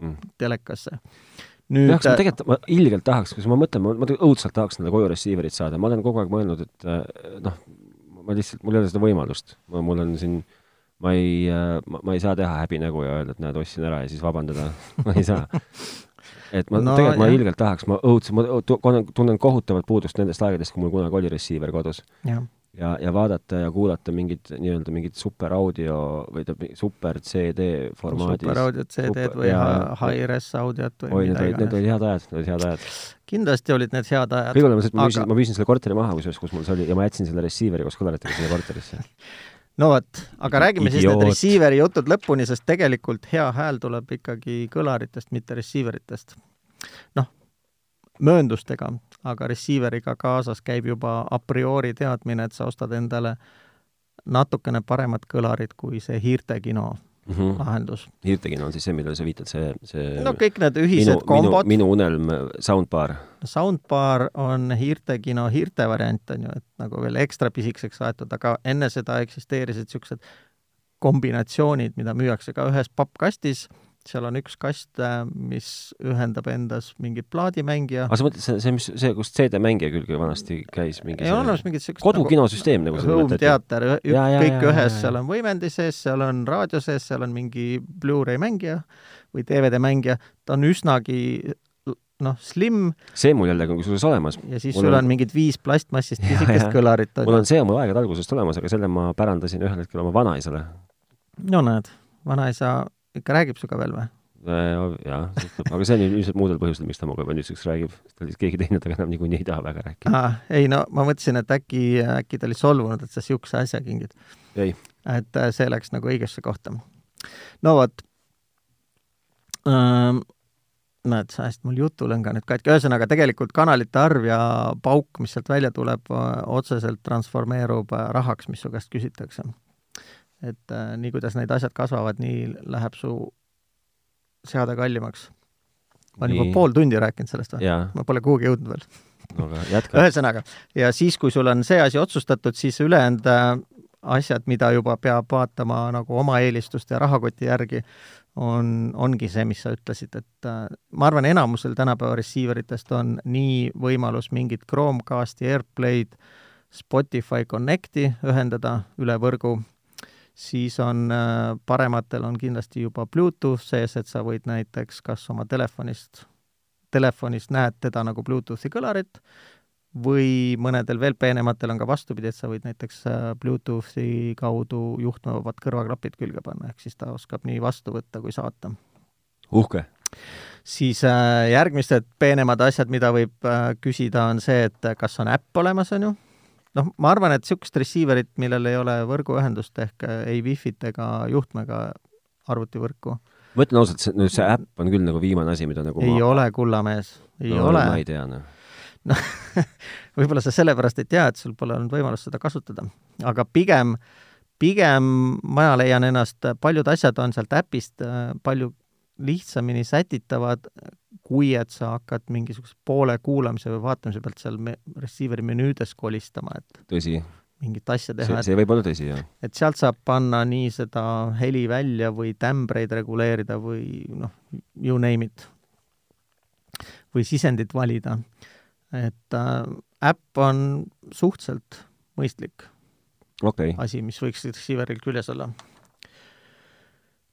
mm. telekasse. nüüd jah, ma tegelikult, ma ilgelt tahaks, kui ma mõtlen, ma, ma õudselt tahaks endale koju receiver'it saada, ma olen kogu aeg mõelnud, et äh, noh, ma lihtsalt, mul ei ole seda võimalust. ma, mul on siin, ma ei, äh, ma ei saa teha häbinägu ja öelda, et näed, ostsin ära ja siis vabandada ma ei saa. et ma no, tegelikult, ma ilgelt tahaks, ma õudselt, ma tunnen kohutavat puudust nendest aegadest, kui mul kunagi oli receiver kodus. Ja, ja vaadata ja kuulata mingit nii-öelda mingit super audio või tähendab super CD formaadis. super audiot CD-d või ja, high-res audiot või oi, mida iganes. Need olid head ajad, need olid head ajad. kindlasti olid need head ajad. kõige hullem on see, et ma müüsin aga..., ma müüsin selle korteri maha kusjuures, kus mul see oli ja ma jätsin selle receiver'i koos kõlaritega sinna korterisse no vot, aga räägime Idioot. siis need receiver'i jutud lõpuni, sest tegelikult hea hääl tuleb ikkagi kõlaritest, mitte receiver itest. noh, mööndustega, aga receiver'iga kaasas käib juba a priori teadmine, et sa ostad endale natukene paremad kõlarid kui see hiirtekino mm -hmm. lahendus. hiirtekino on siis see, millele sa viitad, see, see no kõik need ühised minu, kombod. minu unelm soundbar. Soundbar on hiirtekino hiirte variant, on ju, et nagu veel ekstra pisikeseks aetud, aga enne seda eksisteerisid niisugused kombinatsioonid, mida müüakse ka ühes pappkastis seal on üks kast, mis ühendab endas mingit plaadimängija. aga sa mõtled, see, see, mis, see, kus CD-mängija külge vanasti käis mingi ei olemas mingit sellist kodukinosüsteem nagu, nagu Home teater, kõik ühes, seal on võimendi sees, seal on raadio sees, seal on mingi Blu-ray mängija või DVD mängija, ta on üsnagi noh, slim. see mul jällegi on kusjuures olemas. ja siis mul sul on, on mingid viis plastmassist pisikest kõlarit. mul on see oma aegade algusest olemas, aga selle ma pärandasin ühel hetkel oma vanaisale. no näed, vanaisa ikka räägib sinuga veel või? jah, aga see on ilmselt muudel põhjustel, miks ta minuga juba nüüdseks räägib, ta oli keegi teine temaga enam niikuinii ei taha väga rääkida ah,. ei no ma mõtlesin, et äkki, äkki ta oli solvunud, et sa niisuguse asja kingid. et äh, see läks nagu õigesse kohta. no vot ähm,. näed, ajasid mul jutulõnga nüüd katki, ühesõnaga tegelikult kanalite arv ja pauk, mis sealt välja tuleb, otseselt transformeerub äh, rahaks, mis su käest küsitakse et äh, nii, kuidas need asjad kasvavad, nii läheb su seade kallimaks. ma olen juba pool tundi rääkinud sellest või? ma pole kuhugi jõudnud veel no ühesõnaga, ja siis, kui sul on see asi otsustatud, siis ülejäänud äh, asjad, mida juba peab vaatama nagu oma eelistuste ja rahakoti järgi, on, ongi see, mis sa ütlesid, et äh, ma arvan, enamusel tänapäeva receiver itest on nii võimalus mingit Chromecasti, AirPlay'd, Spotify Connecti ühendada üle võrgu siis on äh, parematel on kindlasti juba Bluetooth sees, et sa võid näiteks kas oma telefonist, telefonist näed teda nagu Bluetoothi kõlarit või mõnedel veel peenematel on ka vastupidi, et sa võid näiteks äh, Bluetoothi kaudu juhtmevabad kõrvaklapid külge panna, ehk siis ta oskab nii vastu võtta kui saata. uhke! siis äh, järgmised peenemad asjad, mida võib küsida, on see, et kas on äpp olemas, on ju noh, ma arvan, et niisugust receiver'it, millel ei ole võrguühendust ehk äh, ei Wi-Fit ega juhtmega arvutivõrku. ma ütlen ausalt, see, see äpp on küll nagu viimane asi, mida nagu ei ma... ole, kullamees, ei no, ole. ma ei tea, noh. noh võib-olla sa sellepärast ei tea, et sul pole olnud võimalust seda kasutada. aga pigem, pigem ma leian ennast, paljud asjad on sealt äpist äh, palju lihtsamini sätitavad, kui et sa hakkad mingisuguse poole kuulamise või vaatamise pealt seal me-, receiver'i menüüdes kolistama, et tõsi. mingit asja teha. see, see võib olla tõsi, jah. et sealt saab panna nii seda heli välja või tämbreid reguleerida või noh, you name it. või sisendit valida. et äh, äpp on suhteliselt mõistlik okay. asi, mis võiks receiver'il küljes olla.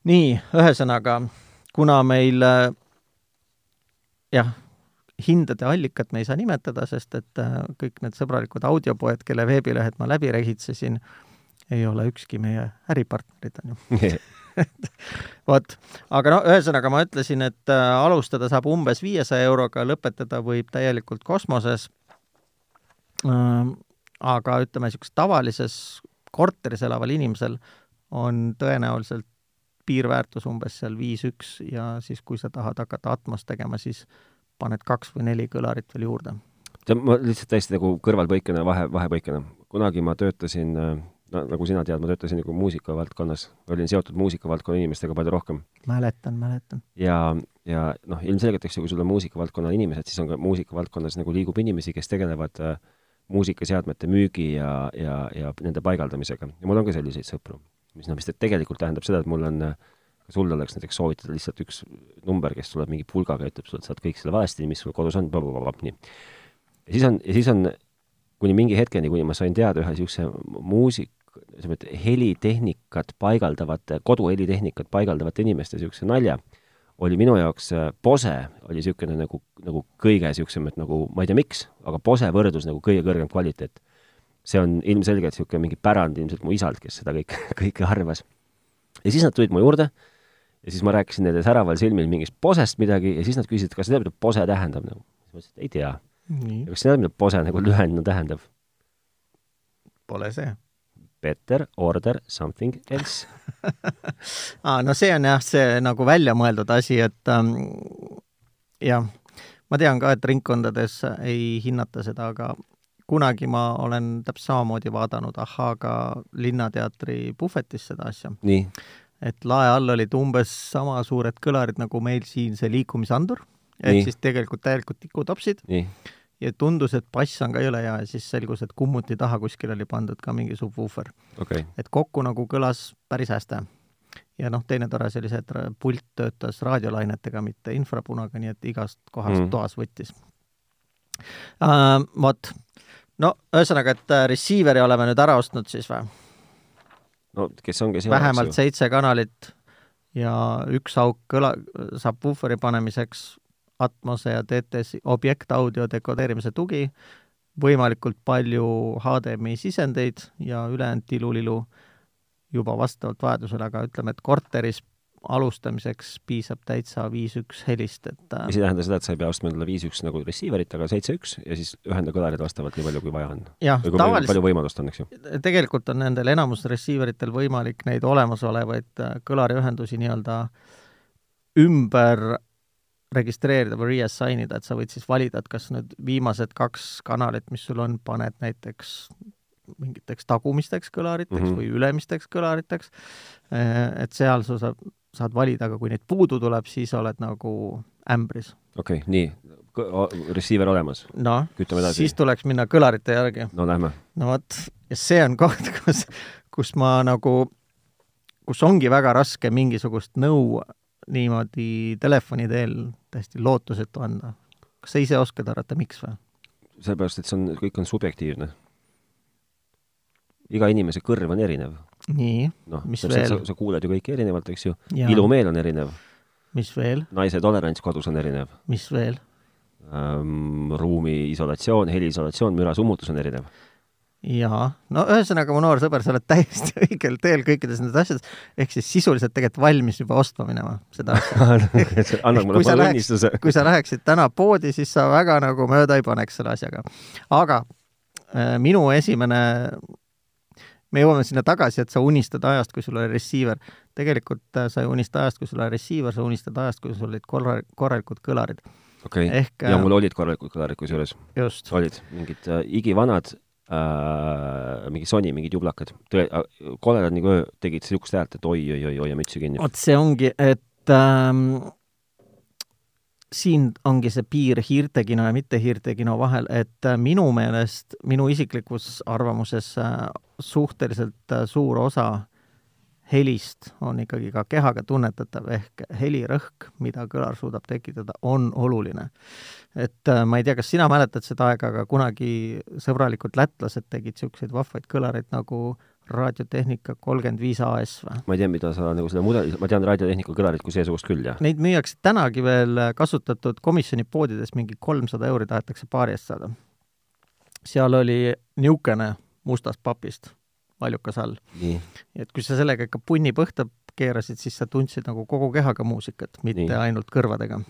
nii, ühesõnaga kuna meil äh, jah, hindade allikat me ei saa nimetada, sest et äh, kõik need sõbralikud audiopoed, kelle veebilehed ma läbi rehitsesin, ei ole ükski meie äripartnerid, on ju vot, aga no ühesõnaga ma ütlesin, et äh, alustada saab umbes viiesaja euroga, lõpetada võib täielikult kosmoses ähm,. aga ütleme, niisuguses tavalises korteris elaval inimesel on tõenäoliselt piirväärtus umbes seal viis-üks ja siis, kui sa tahad hakata Atmos tegema, siis paned kaks või neli kõlarit veel juurde. ma lihtsalt täiesti nagu kõrvalpõikena, vahe, vahepõikena. kunagi ma töötasin, no nagu sina tead, ma töötasin nagu muusikavaldkonnas, olin seotud muusikavaldkonna inimestega palju rohkem. mäletan, mäletan. ja, ja noh, ilmselgelt, eks ju, kui sul on muusikavaldkonna inimesed, siis on ka muusikavaldkonnas nagu liigub inimesi, kes tegelevad äh, muusikaseadmete müügi ja, ja, ja nende paigaldamisega ja mul on ka selliseid sõpru mis noh, mis tegelikult tähendab seda, et mul on, kas sul oleks näiteks soovitada lihtsalt üks number, kes tuleb mingi pulgaga ja ütleb sulle, et saad kõik selle valesti, mis sul kodus on, nii. ja siis on, ja siis on kuni mingi hetkeni, kuni ma sain teada ühe niisuguse muusik, ütleme, et helitehnikat paigaldavate, koduhelitehnikat paigaldavate inimeste niisuguse nalja, oli minu jaoks Bose oli niisugune nagu, nagu kõige niisugusem, et nagu ma ei tea, miks, aga Bose võrdus nagu kõige kõrgem kvaliteet see on ilmselgelt niisugune mingi pärand ilmselt mu isalt, kes seda kõike, kõike arvas. ja siis nad tulid mu juurde ja siis ma rääkisin neile säraval silmil mingist posest midagi ja siis nad küsisid, kas sa tead, mida pose tähendab nagu. siis ma ütlesin, et ei tea. kas sa tead, mida pose nagu lühendina tähendab? Pole see. Better order something else aa, no see on jah, see nagu väljamõeldud asi, et ähm, jah, ma tean ka, et ringkondades ei hinnata seda, aga kunagi ma olen täpselt samamoodi vaadanud Ahhaaga Linnateatri puhvetis seda asja. et lae all olid umbes sama suured kõlarid, nagu meil siin see liikumisandur, ehk siis tegelikult täielikult tikutopsid. ja tundus, et bass on ka jõle hea ja siis selgus, et kummuti taha kuskil oli pandud ka mingi subwoofer okay.. et kokku nagu kõlas päris hästi. ja noh, teine tore asi oli see, et pult töötas raadiolainetega, mitte infrapunaga, nii et igast kohast mm. toas võttis uh,. Vot, no ühesõnaga, et äh, receiver'i oleme nüüd ära ostnud siis või? no kes on, kes ei ole. vähemalt seitse kanalit ja üks auk kõla, saab puhveri panemiseks Atmose ja TTS objektaudio dekodeerimise tugi, võimalikult palju HDMI sisendeid ja ülejäänud tilulilu juba vastavalt vajadusele, aga ütleme, et korteris alustamiseks piisab täitsa viis üks helist, et mis ei tähenda seda, et sa ei pea ostma endale viis üks nagu receiver'it, aga seitse üks ja siis ühenda kõlarid vastavalt nii palju, kui vaja on. või kui tavaliselt, palju võimalust on, eks ju? tegelikult on nendel enamus receiver itel võimalik neid olemasolevaid äh, kõlariühendusi nii-öelda ümber registreerida või reassign ida, et sa võid siis valida, et kas nüüd viimased kaks kanalit, mis sul on, paned näiteks mingiteks tagumisteks kõlariteks mm -hmm. või ülemisteks kõlariteks, äh, et seal sa saad saad valida, aga kui neid puudu tuleb, siis oled nagu ämbris. okei okay,, nii, receiver olemas. noh, siis tuleks minna kõlarite järgi. no lähme. no vot, ja see on koht, kus, kus ma nagu, kus ongi väga raske mingisugust nõu niimoodi telefoni teel täiesti lootusetu anda. kas sa ise oskad arvata, miks või? sellepärast, et see on, kõik on subjektiivne. iga inimese kõrv on erinev nii no,, mis veel? Sa, sa kuuled ju kõike erinevalt, eks ju. ilumeel on erinev. mis veel? naise tolerants kodus on erinev. mis veel ähm,? ruumi isolatsioon, heliisolatsioon, müra summutus on erinev. jaa, no ühesõnaga, mu noor sõber, sa oled täiesti õigel teel kõikides nendes asjades, ehk siis sisuliselt tegelikult valmis juba ostma minema seda asja annad mulle palun õnnistuse. kui sa läheksid täna poodi, siis sa väga nagu mööda ei paneks selle asjaga. aga äh, minu esimene me jõuame sinna tagasi, et sa unistad ajast, kui sul oli receiver. tegelikult äh, sa ei unista ajast, kui sul oli receiver, sa unistad ajast, kui sul olid korra-, korralikud kõlarid. okei okay., ja äh, mul olid korralikud kõlarid kusjuures. olid mingid äh, igivanad äh,, mingi Sony, mingid jublakad. äh,, koledad nagu tegid niisugust häält, et oi-oi-oi, hoia mütsi kinni. vot see ongi, et ähm, siin ongi see piir hiirtekino ja mitte hiirtekino vahel, et äh, minu meelest, minu isiklikus arvamuses äh, suhteliselt äh, suur osa helist on ikkagi ka kehaga tunnetatav, ehk helirõhk, mida kõlar suudab tekitada, on oluline. et ma ei tea, kas sina mäletad seda aega, aga kunagi sõbralikud lätlased tegid niisuguseid vahvaid kõlareid nagu raadiotehnika kolmkümmend viis AS või? ma ei tea, mida sa nagu seda mudeli, ma tean raadiotehnika kõlarit kui seesugust küll, jah. Neid müüakse tänagi veel kasutatud komisjoni poodides, mingi kolmsada euri tahetakse paari eest saada. seal oli niisugune mustast papist valjukas all. et kui sa sellega ikka punni põhta keerasid, siis sa tundsid nagu kogu kehaga muusikat, mitte nii. ainult kõrvadega.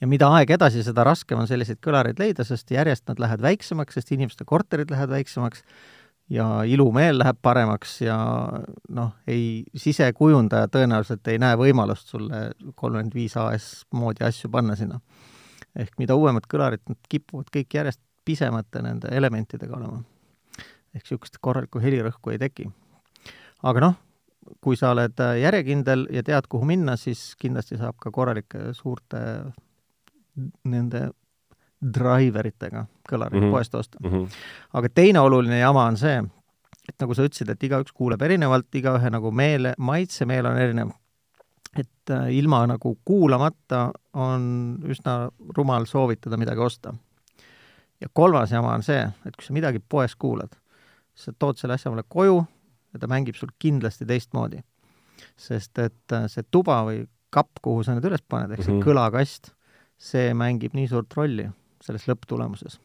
ja mida aeg edasi, seda raskem on selliseid kõlareid leida, sest järjest nad lähevad väiksemaks, sest inimeste korterid lähevad väiksemaks ja ilumeel läheb paremaks ja noh, ei, sisekujundaja tõenäoliselt ei näe võimalust sulle kolmkümmend viis AS moodi asju panna sinna. ehk mida uuemad kõlarid, nad kipuvad kõik järjest pisemate nende elementidega olema. ehk niisugust korralikku helirõhku ei teki. aga noh, kui sa oled järjekindel ja tead, kuhu minna, siis kindlasti saab ka korralike suurte nende driveritega kõlareid mm -hmm. poest osta mm. -hmm. aga teine oluline jama on see, et nagu sa ütlesid, et igaüks kuuleb erinevalt, igaühe nagu meele, maitsemeel on erinev. et äh, ilma nagu kuulamata on üsna rumal soovitada midagi osta. ja kolmas jama on see, et kui sa midagi poes kuulad, sa tood selle asja mulle koju ja ta mängib sul kindlasti teistmoodi. sest et äh, see tuba või kapp, kuhu sa need üles paned, ehk see mm -hmm. kõlakast, see mängib nii suurt rolli selles lõpptulemuses.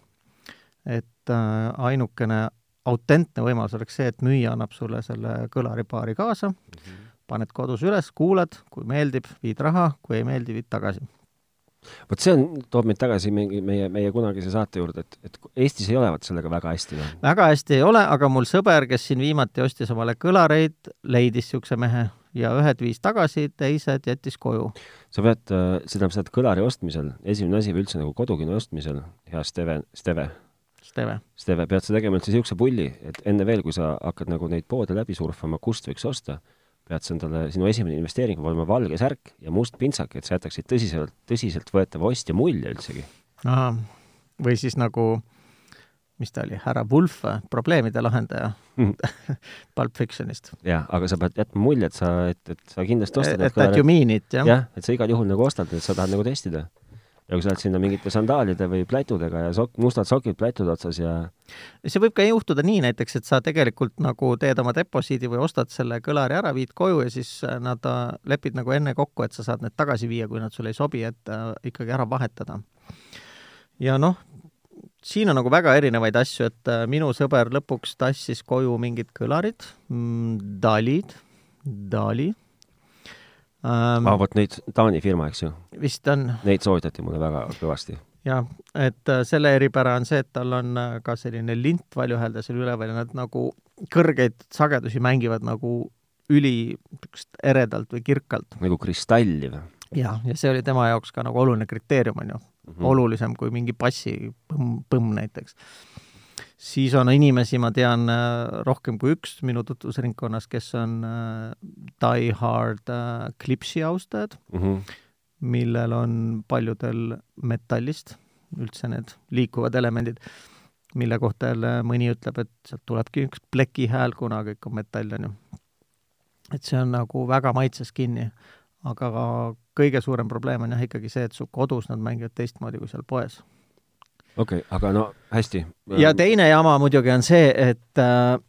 et äh, ainukene autentne võimalus oleks see, et müüja annab sulle selle kõlaripaari kaasa mm, -hmm. paned kodus üles, kuulad, kui meeldib, viid raha, kui ei meeldi, viid tagasi vot see on, toob meid tagasi mingi meie, meie kunagise saate juurde, et, et Eestis ei ole vot sellega väga hästi no.. väga hästi ei ole, aga mul sõber, kes siin viimati ostis omale kõlareid, leidis niisuguse mehe ja ühed viis tagasi, teised jättis koju. sa pead, äh, seda, seda kõlari ostmisel, esimene asi üldse nagu kodukino ostmisel, hea Steve, Steve, Steve, Steve, pead sa tegema üldse niisuguse pulli, et enne veel, kui sa hakkad nagu neid poode läbi surfama, kust võiks osta, pead sa endale, sinu esimene investeering peab olema valge särk ja must pintsak, et sa jätaksid tõsiselt, tõsiseltvõetava ostja mulje üldsegi. ahah, või siis nagu mis ta oli, härra Wolf, probleemide lahendaja Mhm. Pulp Fictionist. jah, aga sa pead jätma mulje, et sa, et, et sa kindlasti ostad et that you mean it, jah jah, et sa igal juhul nagu ostad, et sa tahad nagu testida. ja kui sa oled sinna mingite sandaalide või plätudega ja sok-, mustad sokid plätud otsas ja see võib ka juhtuda nii näiteks, et sa tegelikult nagu teed oma deposiidi või ostad selle kõlari ära, viid koju ja siis äh, nad äh, lepid nagu enne kokku, et sa saad need tagasi viia, kui nad sulle ei sobi, et äh, ikkagi ära vahetada. ja noh, siin on nagu väga erinevaid asju, et äh, minu sõber lõpuks tassis koju mingid kõlarid mm,, Dalid, Dali. Ähm, ah, vot neid, Taani firma, eks ju, vist on. Neid soovitati mulle väga kõvasti. jah, et äh, selle eripära on see, et tal on äh, ka selline lint valjuhäälde seal üleval ja nad nagu kõrgeid sagedusi mängivad nagu üli eredalt või kirkalt. nagu kristalli või? Jah, ja see oli tema jaoks ka nagu oluline kriteerium, on ju mm? -hmm. olulisem kui mingi passi põmm, põmm näiteks. siis on inimesi, ma tean äh, rohkem kui üks minu tutvusringkonnas, kes on äh, die hard äh, klipsi austajad, Mm -hmm. millel on paljudel metallist üldse need liikuvad elemendid, mille kohta jälle mõni ütleb, et sealt tulebki üks plekihääl, kuna kõik on metall, on ju. et see on nagu väga maitses kinni. aga kõige suurem probleem on jah ikkagi see, et su kodus nad mängivad teistmoodi kui seal poes. okei okay,, aga no hästi. ja teine jama muidugi on see, et äh,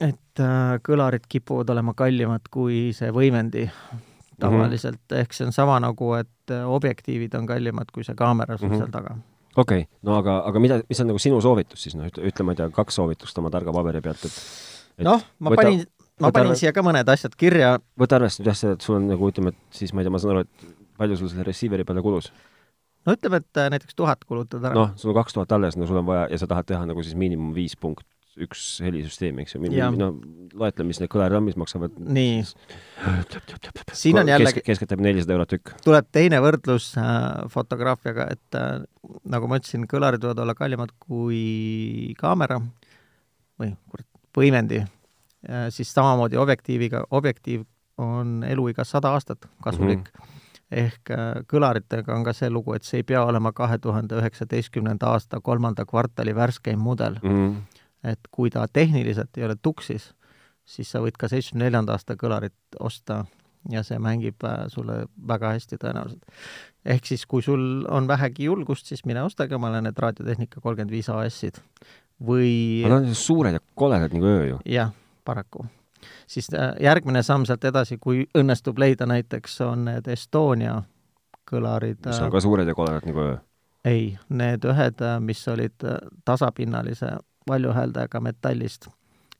et äh, kõlarid kipuvad olema kallimad kui see võimendi tavaliselt mm, -hmm. ehk see on sama nagu, et äh, objektiivid on kallimad kui see kaamera sul mm -hmm. seal taga. okei okay., no aga, aga mida, mis on nagu sinu soovitus siis, noh, ütle, ma ei tea, kaks soovitust oma targa paberi pealt, et, et noh, ma võta- panin, ma panin arve- siia ka mõned asjad kirja, võta arvesse nüüd jah seda, et sul on nagu ütleme, et siis ma ei tea, ma saan aru, et palju sul selle receiver'i peale kulus? no ütleme, et äh, näiteks tuhat kulutad ära. Noh, sul on kaks tuhat alles, no sul on vaja ja sa tahad teha nagu siis miinimum viis punkt üks helisüsteemi, eks ju, no loetle, mis need mis maksavad. Nii, siin on jällegi, kesk, keskeltläbi nelisada eurot tükk. tuleb teine võrdlus äh, fotograafiaga, et äh, nagu ma ütlesin, kõlarid võivad olla kallimad kui kaamera või kurat, võimendi siis samamoodi objektiiviga, objektiiv on eluiga sada aastat kasulik mm. -hmm. ehk äh, kõlaritega on ka see lugu, et see ei pea olema kahe tuhande üheksateistkümnenda aasta kolmanda kvartali värskeim mudel. Mm et kui ta tehniliselt ei ole tuksis, siis sa võid ka seitsmekümne neljanda aasta kõlarit osta ja see mängib äh, sulle väga hästi tõenäoliselt. ehk siis, kui sul on vähegi julgust, siis mine ostage omale need Raadiotehnika kolmkümmend viis AS-id või Nad on suured ja koledad nagu öö ju. jah, paraku. siis äh, järgmine samm sealt edasi, kui õnnestub leida näiteks, on need Estonia kõlarid mis on ka suured ja koledad nagu öö. ei, need ühed, mis olid äh, tasapinnalise valjuhääldajaga metallist,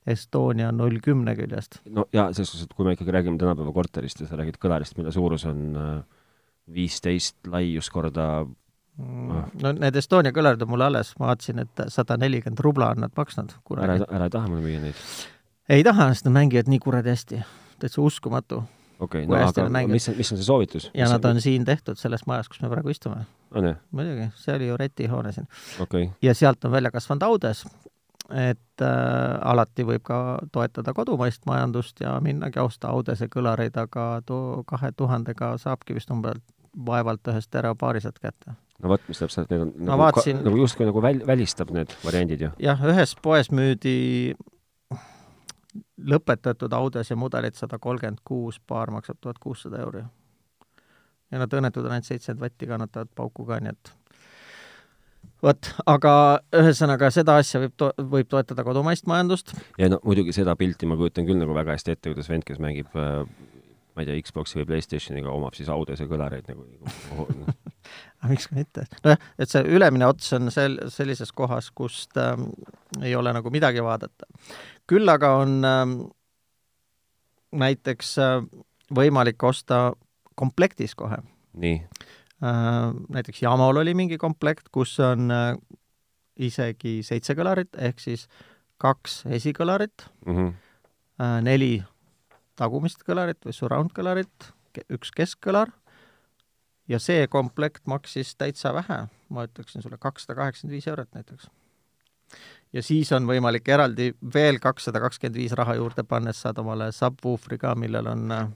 Estonia null kümne küljest. no ja selles suhtes, et kui me ikkagi räägime tänapäeva korterist ja sa räägid kõlarist, mille suurus on äh, viisteist laius korda Ah. no need Estonia kõlarid on mul alles, ma vaatasin, et sada nelikümmend rubla on nad maksnud ära kunagi., ära ei taha mulle müüa neid. Ei taha, sest nad mängivad nii kuradi hästi, täitsa uskumatu. okei okay,, no aga mis, mis on see soovitus? ja nad on siin tehtud selles majas, kus me praegu istume. on muidugi, see oli ju Reti hoone siin. okay., ja sealt on välja kasvanud Audes, et äh, alati võib ka toetada kodumaist majandust ja minnagi osta Audese kõlareid, aga too kahe tuhandega saabki vist umbes vaevalt ühest terapaariselt kätte. no vot, mis täpselt, need on nagu, vaatasin- nagu justkui nagu väl-, välistab need variandid ju. jah, ühes poes müüdi lõpetatud Audese mudelid sada kolmkümmend kuus, paar maksab tuhat kuussada euri. ja nad õnnetud on ainult seitsekümmend vatti, kannatavad pauku ka, nii et vot, aga ühesõnaga seda asja võib to-, võib toetada kodumaist majandust, ja no muidugi seda pilti ma kujutan küll nagu väga hästi ette, kuidas vend, kes mängib äh, ma ei tea, Xbox'i või Playstationiga omab siis Audese kõlareid nagu, nagu aga miks ka mitte. nojah, et see ülemine ots on sel-, sellises kohas, kust ähm, ei ole nagu midagi vaadata. Küll aga on ähm, näiteks äh, võimalik osta komplektis kohe nii, äh,. näiteks Yamahol oli mingi komplekt, kus on äh, isegi seitse kõlarit, ehk siis kaks esikõlarit mm -hmm. neli tagumist kõlarit või surround kõlarit, üks keskkõlar ja see komplekt maksis täitsa vähe, ma ütleksin sulle kakssada kaheksakümmend viis eurot näiteks. Ja siis on võimalik eraldi veel kakssada kakskümmend viis raha juurde pannes saad omale subwooferi ka, millel on äh,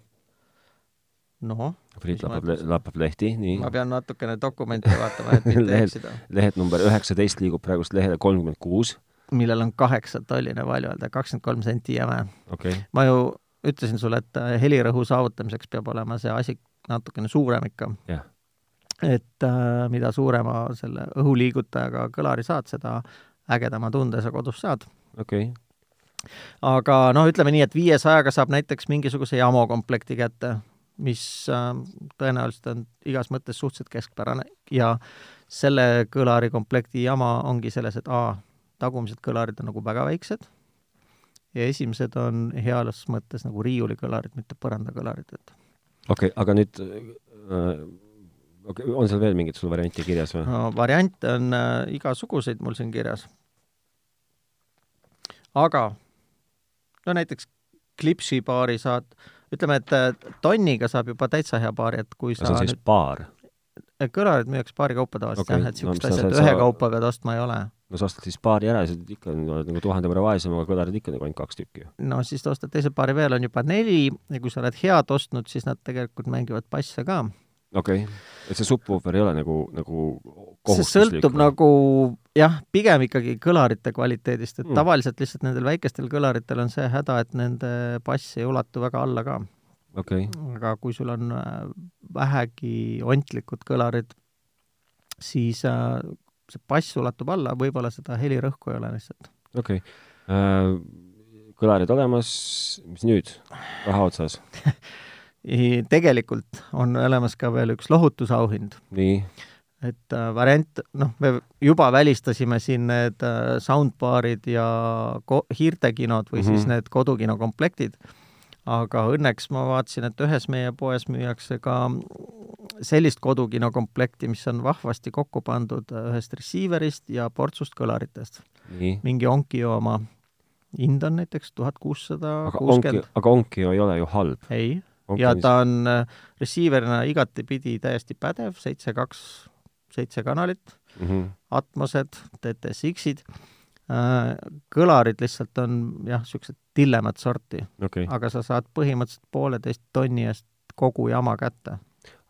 noh, Priit lappab, lappab lehti, nii ma. pean natukene dokumente vaatama, et mitte Lehel- eksida. lehed number üheksateist liigub praegust lehele kolmkümmend kuus millel on kaheksa tolline valjuhäälde, kakskümmend kolm senti jäme. okay., ma ju ütlesin sulle, et äh, helirõhu saavutamiseks peab olema see asi natukene suurem ikka. jah. et äh, mida suurema selle õhuliigutajaga kõlari saad, seda ägedama tunde sa kodus saad. okei okay. aga noh, ütleme nii, et viiesajaga saab näiteks mingisuguse Jamo komplekti kätte, mis äh, tõenäoliselt on igas mõttes suhteliselt keskpärane ja selle kõlari komplekti jama ongi selles, et A, tagumised kõlarid on nagu väga väiksed ja esimesed on heas mõttes nagu riiulikõlarid, mitte põrandakõlarid, et okei okay,, aga nüüd äh, okay, on seal veel mingit sul varianti kirjas või? no variante on äh, igasuguseid mul siin kirjas. Aga no näiteks klipsi paari saad, ütleme, et äh, tonniga saab juba täitsa hea paari, et kui sa see on siis nüüd paar? kõlarid müüakse paari kaupa tavaliselt Okei, jah, et no niisugust sa- asja, et sa- ühekaupa pead ostma ei ole. no sa ostad siis paari ära ja siis ikka oled nagu tuhande võrra vaesem, aga kõlarid ikka nagu ainult kaks tükki no siis ta ostad teise paari veel, on juba neli ja kui sa oled head ostnud, siis nad tegelikult mängivad basse ka. okei okay., et see subwoofer ei ole nagu, nagu see kohustuslik sõltub või? nagu jah, pigem ikkagi kõlarite kvaliteedist, et Mm. tavaliselt lihtsalt nendel väikestel kõlaritel on see häda, et nende bass ei ulatu väga alla ka. okay., aga kui sul on äh, vähegi ontlikud kõlarid, siis äh, see bass ulatub alla, võib-olla seda helirõhku ei ole lihtsalt. okei okay. äh, kõlarid olemas, mis nüüd? raha otsas? tegelikult on olemas ka veel üks lohutusauhind nii, et äh, variant, noh, me juba välistasime siin need äh, soundbaarid ja ko-, hiirtekinod või mm -hmm. siis Mhm. need kodukino komplektid, aga õnneks ma vaatasin, et ühes meie poes müüakse ka sellist kodukino komplekti, mis on vahvasti kokku pandud äh, ühest receiver'ist ja portsust kõlaritest. mingi Onkyo oma hind on näiteks tuhat kuussada aga Onki, kuuskümmend, aga Onkyo ei ole ju halb. ei, ja ta on receiver'ina igatepidi täiesti pädev, seitse, kaks, seitse kanalit, mm -hmm. Atmosed, TTSX-id, kõlarid lihtsalt on jah, niisugused tillemat sorti, okay., aga sa saad põhimõtteliselt pooleteist tonni eest kogu jama kätte.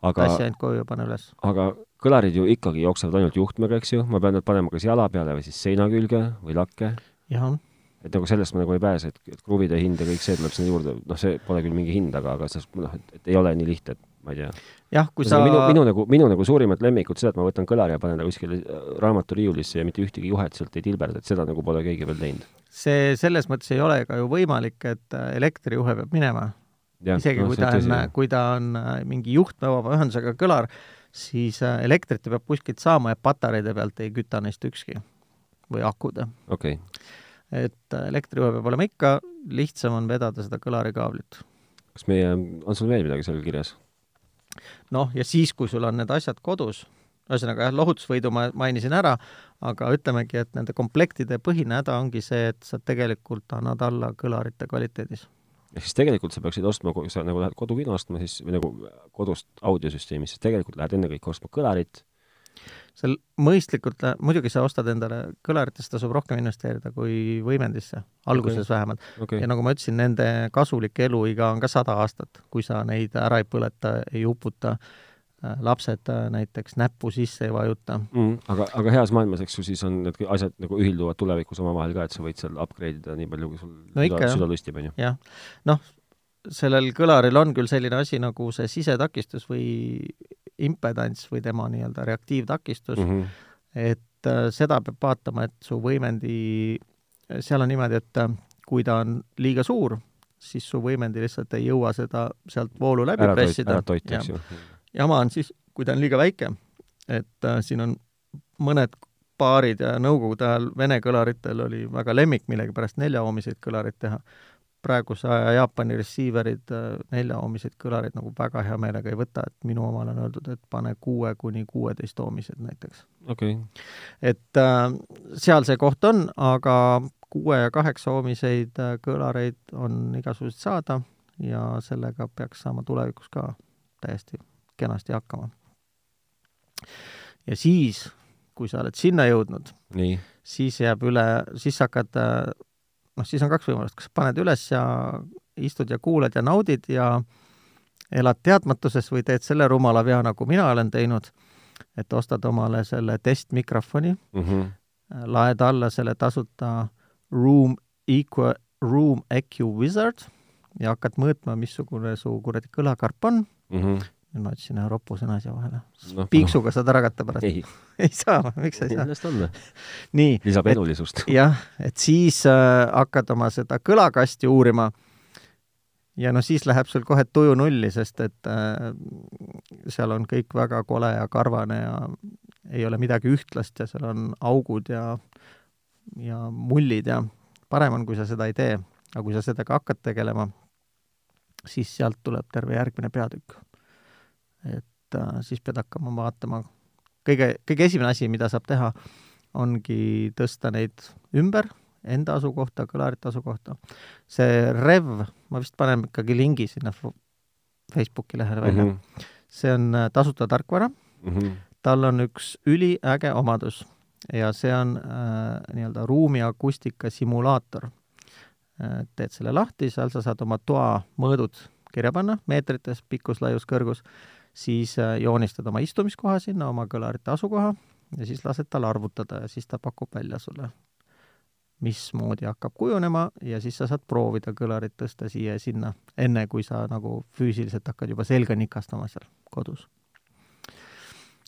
aga tassi ainult koju pane üles. aga kõlarid ju ikkagi jooksevad ainult juhtmega, eks ju, ma pean need panema kas jala peale või siis seina külge või lakke, jah, et nagu sellest ma nagu ei pääse, et, et kruvide hind ja kõik see tuleb sinna juurde, noh, see pole küll mingi hind, aga, aga see, noh, et ei ole nii lihtne, et ma ei tea. jah, kui sa minu, minu nagu, minu nagu suurimad lemmikud, seda, et ma võtan kõlari ja panen ta kuskile äh, raamaturiiulisse ja mitte ühtegi juhet sealt ei tilberda, et seda nagu pole keegi veel teinud. see selles mõttes ei ole ka ju võimalik, et äh, elektrijuhe peab minema. isegi kui ta on, kui ta on äh, mingi juhtmevaba ühendusega kõlar, siis äh, elektrit ta peab kuskilt saama ja patareide pealt ei küta neist ükski või akude. okei okay., et äh, elektrijuhe peab olema ikka, lihtsam on vedada seda kõlarikaablit. kas meie, on sul veel midagi seal kirjas? Noh, ja siis, kui sul on need asjad kodus, ühesõnaga jah, lohutusvõidu ma mainisin ära, aga ütlemegi, et nende komplektide põhine häda ongi see, et sa tegelikult annad alla kõlarite kvaliteedis. ehk siis tegelikult sa peaksid ostma, kui sa nagu lähed kodukino ostma, siis või nagu kodust audiosüsteemist, siis tegelikult lähed ennekõike ostma kõlarit, seal mõistlikult, muidugi sa ostad endale, kõlaritesse tasub rohkem investeerida kui võimendisse, alguses okay. vähemalt. okei ja nagu ma ütlesin, nende kasulik eluiga on ka sada aastat, kui sa neid ära ei põleta, ei uputa, lapsed äh, näiteks näppu sisse ei vajuta. mm, aga, aga heas maailmas, eks ju, siis on need asjad nagu ühilduvad tulevikus omavahel ka, et sa võid seal upgrade ida nii palju, kui sul No ikka, süda lustib, on ju. jah, noh, sellel kõlaril on küll selline asi nagu see sisetakistus või impedants või tema nii-öelda reaktiivtakistus mm, Mhm. -hmm. et äh, seda peab vaatama, et su võimendi, seal on niimoodi, et äh, kui ta on liiga suur, siis su võimendi lihtsalt ei jõua seda sealt voolu läbi ära pressida. ära toita, eks ju. jama on siis, kui ta on liiga väike, et äh, siin on mõned paarid ja nõukogude ajal Vene kõlaritel oli väga lemmik millegipärast neljaoomiseid kõlareid teha. Praeguse aja Jaapani receiver'id äh, neljaoomiseid kõlareid nagu väga hea meelega ei võta, et minu omal on öeldud, et pane kuue kuni kuueteistoomised näiteks. okei okay. et äh, seal see koht on, aga kuue ja kaheksa oomiseid äh, kõlareid on igasuguseid saada ja sellega peaks saama tulevikus ka täiesti kenasti hakkama. ja siis, kui sa oled sinna jõudnud, siis jääb üle, siis hakkad, äh, noh, siis on kaks võimalust, kas paned üles ja istud ja kuulad ja naudid ja elad teadmatuses või teed selle rumala vea, nagu mina olen teinud, et ostad omale selle testmikrofoni mm -hmm. laed alla selle tasuta Room Equa, Room EQ Wizard ja hakkad mõõtma, missugune su kuradi kõlakarp on mm. -hmm. Nüüd ma ütlesin ühe ropu sõna siia vahele No, piiksuga saad ära katta pärast. ei, ei saa, miks ei saa? ta olla. nii, lisab elulisust. jah, et siis äh, hakkad oma seda kõlakasti uurima ja no siis läheb sul kohe tuju nulli, sest et äh, seal on kõik väga kole ja karvane ja ei ole midagi ühtlast ja seal on augud ja, ja mullid ja parem on, kui sa seda ei tee. aga kui sa sellega hakkad tegelema, siis sealt tuleb terve järgmine peatükk. Et äh, siis pead hakkama vaatama, kõige, kõige esimene asi, mida saab teha, ongi tõsta neid ümber enda asukohta, kõlarite asukohta. see Rev, ma vist panen ikkagi lingi sinna Facebooki lehele välja mm. -hmm. see on äh, tasuta tarkvara, tal on üks üliäge omadus ja see on äh, nii-öelda ruumiakustika simulaator äh,. teed selle lahti, seal sa saad oma toa mõõdud kirja panna meetrites, pikkus, laius, kõrgus, siis äh, joonistad oma istumiskoha sinna, oma kõlarite asukoha ja siis lased tal arvutada ja siis ta pakub välja sulle, mismoodi hakkab kujunema ja siis sa saad proovida kõlarit tõsta siia ja sinna, enne kui sa nagu füüsiliselt hakkad juba selga nikastama seal kodus.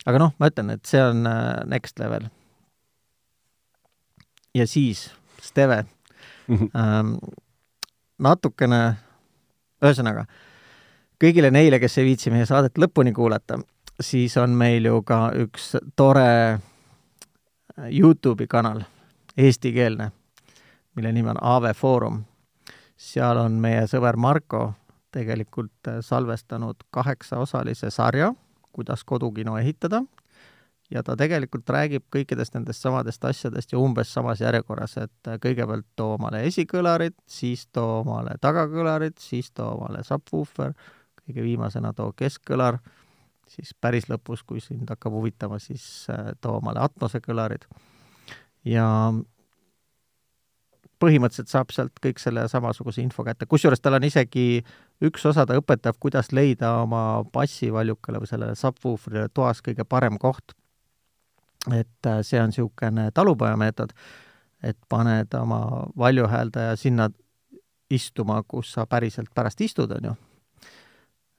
aga noh, ma ütlen, et see on äh, next level. ja siis Steve ähm,, natukene, ühesõnaga, kõigile neile, kes ei viitsi meie saadet lõpuni kuulata, siis on meil ju ka üks tore Youtube'i kanal, eestikeelne, mille nimi on AV Foorum. seal on meie sõber Marko tegelikult äh, salvestanud kaheksaosalise sarja, kuidas kodukino ehitada ja ta tegelikult räägib kõikidest nendest samadest asjadest ja umbes samas järjekorras, et äh, kõigepealt too omale esikõlarid, siis too omale tagakõlarid, siis too omale subwoofer, kõige viimasena too keskkõlar, siis päris lõpus, kui sind hakkab huvitama, siis äh, too omale Atmose kõlarid ja põhimõtteliselt saab sealt kõik selle samasuguse info kätte, kusjuures tal on isegi üks osa, ta õpetab, kuidas leida oma bassivaljukale või sellele subwooferile toas kõige parem koht. et äh, see on niisugune talupojameetod, et paned oma valjuhääldaja sinna istuma, kus sa päriselt pärast istud, on ju.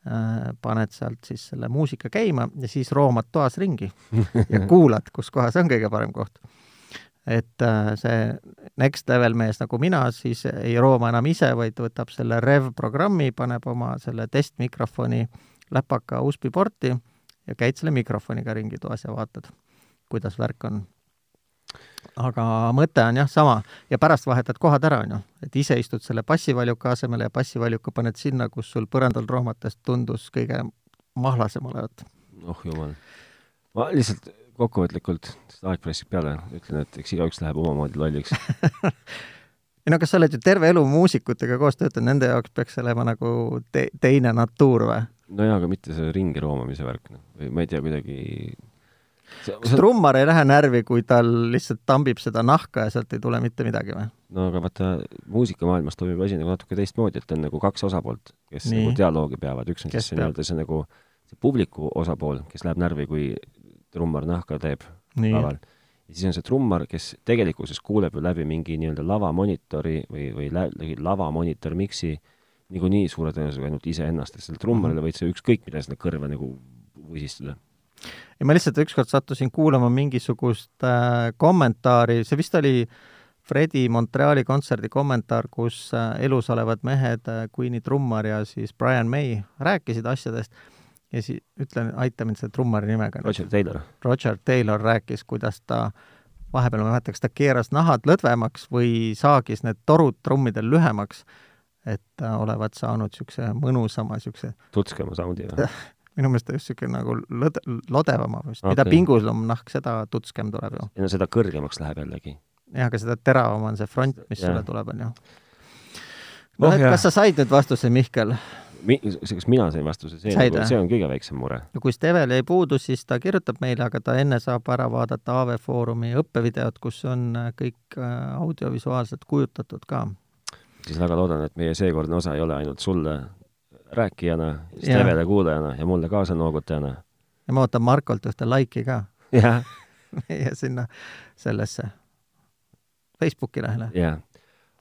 Paned sealt siis selle muusika käima ja siis roomad toas ringi ja kuulad, kus kohas on kõige parem koht et äh, see next level mees nagu mina siis ei rooma enam ise, vaid võtab selle Rev programmi, paneb oma selle testmikrofoni läpaka USB porti ja käid selle mikrofoniga ringi toas ja vaatad, kuidas värk on. Aga mõte on jah sama ja pärast vahetad kohad ära, on ju, et ise istud selle bassivaljuka asemele ja bassivaljuka paned sinna, kus sul põrandal rohmates tundus kõige mahlasem olevat. oh jumal. ma lihtsalt kokkuvõtlikult, sest aeg pressib peale, ütlen, et eks igaüks läheb omamoodi lolliks. ei no kas sa oled ju terve elu muusikutega koos töötanud, nende jaoks peaks see olema nagu te teine natuur või? no jaa, aga mitte see ringi roomamise värk, noh, või ma ei tea, kuidagi kas trummar ei lähe närvi, kui tal lihtsalt tambib seda nahka ja sealt ei tule mitte midagi või? no aga vaata, muusikamaailmas toimub asi nagu natuke teistmoodi, et on nagu kaks osapoolt, kes Nii. nagu dialoogi peavad, üks on Kes siis nii-öelda see nagu see publiku osapool, kes läheb närvi, kui trummar nahka teeb laval. ja siis on see trummar, kes tegelikkuses kuuleb ju läbi mingi nii-öelda lavamonitori või, või lä- läbi lavamonitor miksi niikuinii suure tõenäosusega ainult iseennast, et sellele trummarile võid sa ükskõik mida sinna kõrva nagu võsistada. Ja ma lihtsalt ükskord sattusin kuulama mingisugust äh, kommentaari, see vist oli Fredi Montreali kontserdi kommentaar, kus äh, elus olevad mehed äh,, Queen'i trummar ja siis Brian May rääkisid asjadest ja siis ütlen, aita mind selle trummari nimega. Roger Taylor. Roger Taylor rääkis, kuidas ta vahepeal ma ei mäleta, kas ta keeras nahad lõdvemaks või saagis need torud trummidel lühemaks, et ta olevat saanud niisuguse mõnusama niisuguse, tutskema soundi või? minu meelest ta just niisugune nagu lõd-, lodevama vist okay., mida pinguslam nahk, seda tutskem tuleb ju. ja no seda kõrgemaks läheb jällegi. jah, aga seda teravam on see front, mis Jah. sulle tuleb, on ju. Oh, noh, et jah. kas sa said nüüd vastuse, Mihkel? Mi-, kas mina sain vastuse, see Said, nagu, see on kõige väiksem mure. ja kui Stevel jäi puudu, siis ta kirjutab meile, aga ta enne saab ära vaadata AV Foorumi õppevideot, kus on äh, kõik äh, audiovisuaalselt kujutatud ka. siis väga loodan, et meie seekordne osa ei ole ainult sulle rääkijana, Jah. Stevele kuulajana ja mulle kaasa noogutajana. ja ma ootan Markolt ühte laiki ka jah, meie sinna sellesse Facebooki lehele. jaa.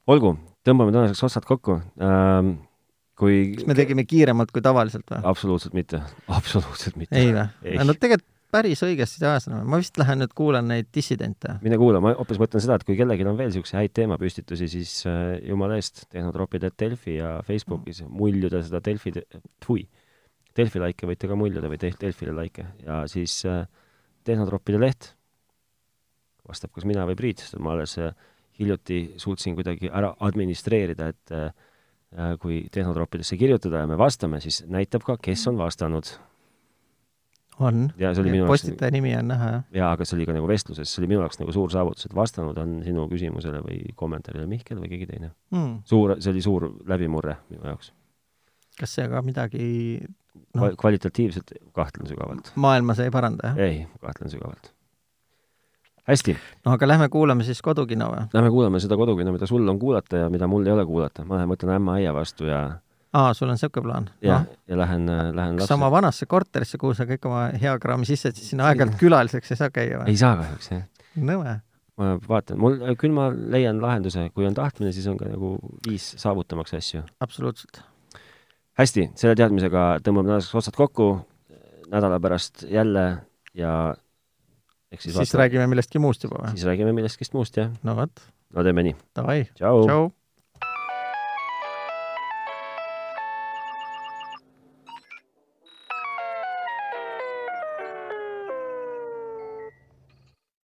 olgu, tõmbame tänaseks otsad kokku ähm,. kui kas me tegime kiiremalt kui tavaliselt või? absoluutselt mitte, absoluutselt mitte. ei või? no tegelikult päris õigesti ajasime, ma vist lähen nüüd kuulan neid dissidente. mine kuula, ma hoopis mõtlen seda, et kui kellelgi on veel niisuguseid häid teemapüstitusi, siis äh, jumala eest, tehnotropide Delfi ja Facebookis muljuda seda Delfi, tfui, Delfi laike võite ka muljuda või Delfile laike. Ja siis äh, tehnotroppide leht vastab kas mina või Priit, sest ma alles äh, hiljuti suutsin kuidagi ära administreerida, et äh, äh kui tehnotroppidesse kirjutada ja me vastame, siis näitab ka, kes on vastanud on. ja see oli minu jaoks postitaja nimi on näha, jah? jaa, aga see oli ka nagu vestluses, see oli minu jaoks nagu suur saavutus, et vastanud on sinu küsimusele või kommentaarile Mihkel või keegi teine mm.. suur, see oli suur läbimurre minu jaoks. kas see ka midagi no, Kval kvalitatiivselt kahtlen sügavalt. maailma see ei paranda, jah? ei, kahtlen sügavalt. hästi. no aga lähme kuulame siis kodukino või? Lähme kuulame seda kodukino, mida sul on kuulata ja mida mul ei ole kuulata. ma lähen võtan ämma aia vastu ja aa, sul on niisugune plaan? jah no., ja lähen, lähen kas sa oma vanasse korterisse, kuhu sa kõik oma hea kraami sisse jätsid, sinna aeg-ajalt külaliseks ei saa käia või? ei saa kahjuks, jah. nõme. ma vaatan, mul, küll ma leian lahenduse, kui on tahtmine, siis on ka nagu viis saavutamaks asju. absoluutselt. hästi, selle teadmisega tõmbame tänaseks otsad kokku, nädala pärast jälle ja eks siis siis vaatame. räägime millestki muust juba või? siis räägime millestki muust, jah. no vot. no teeme nii. Davai, tšau, tšau..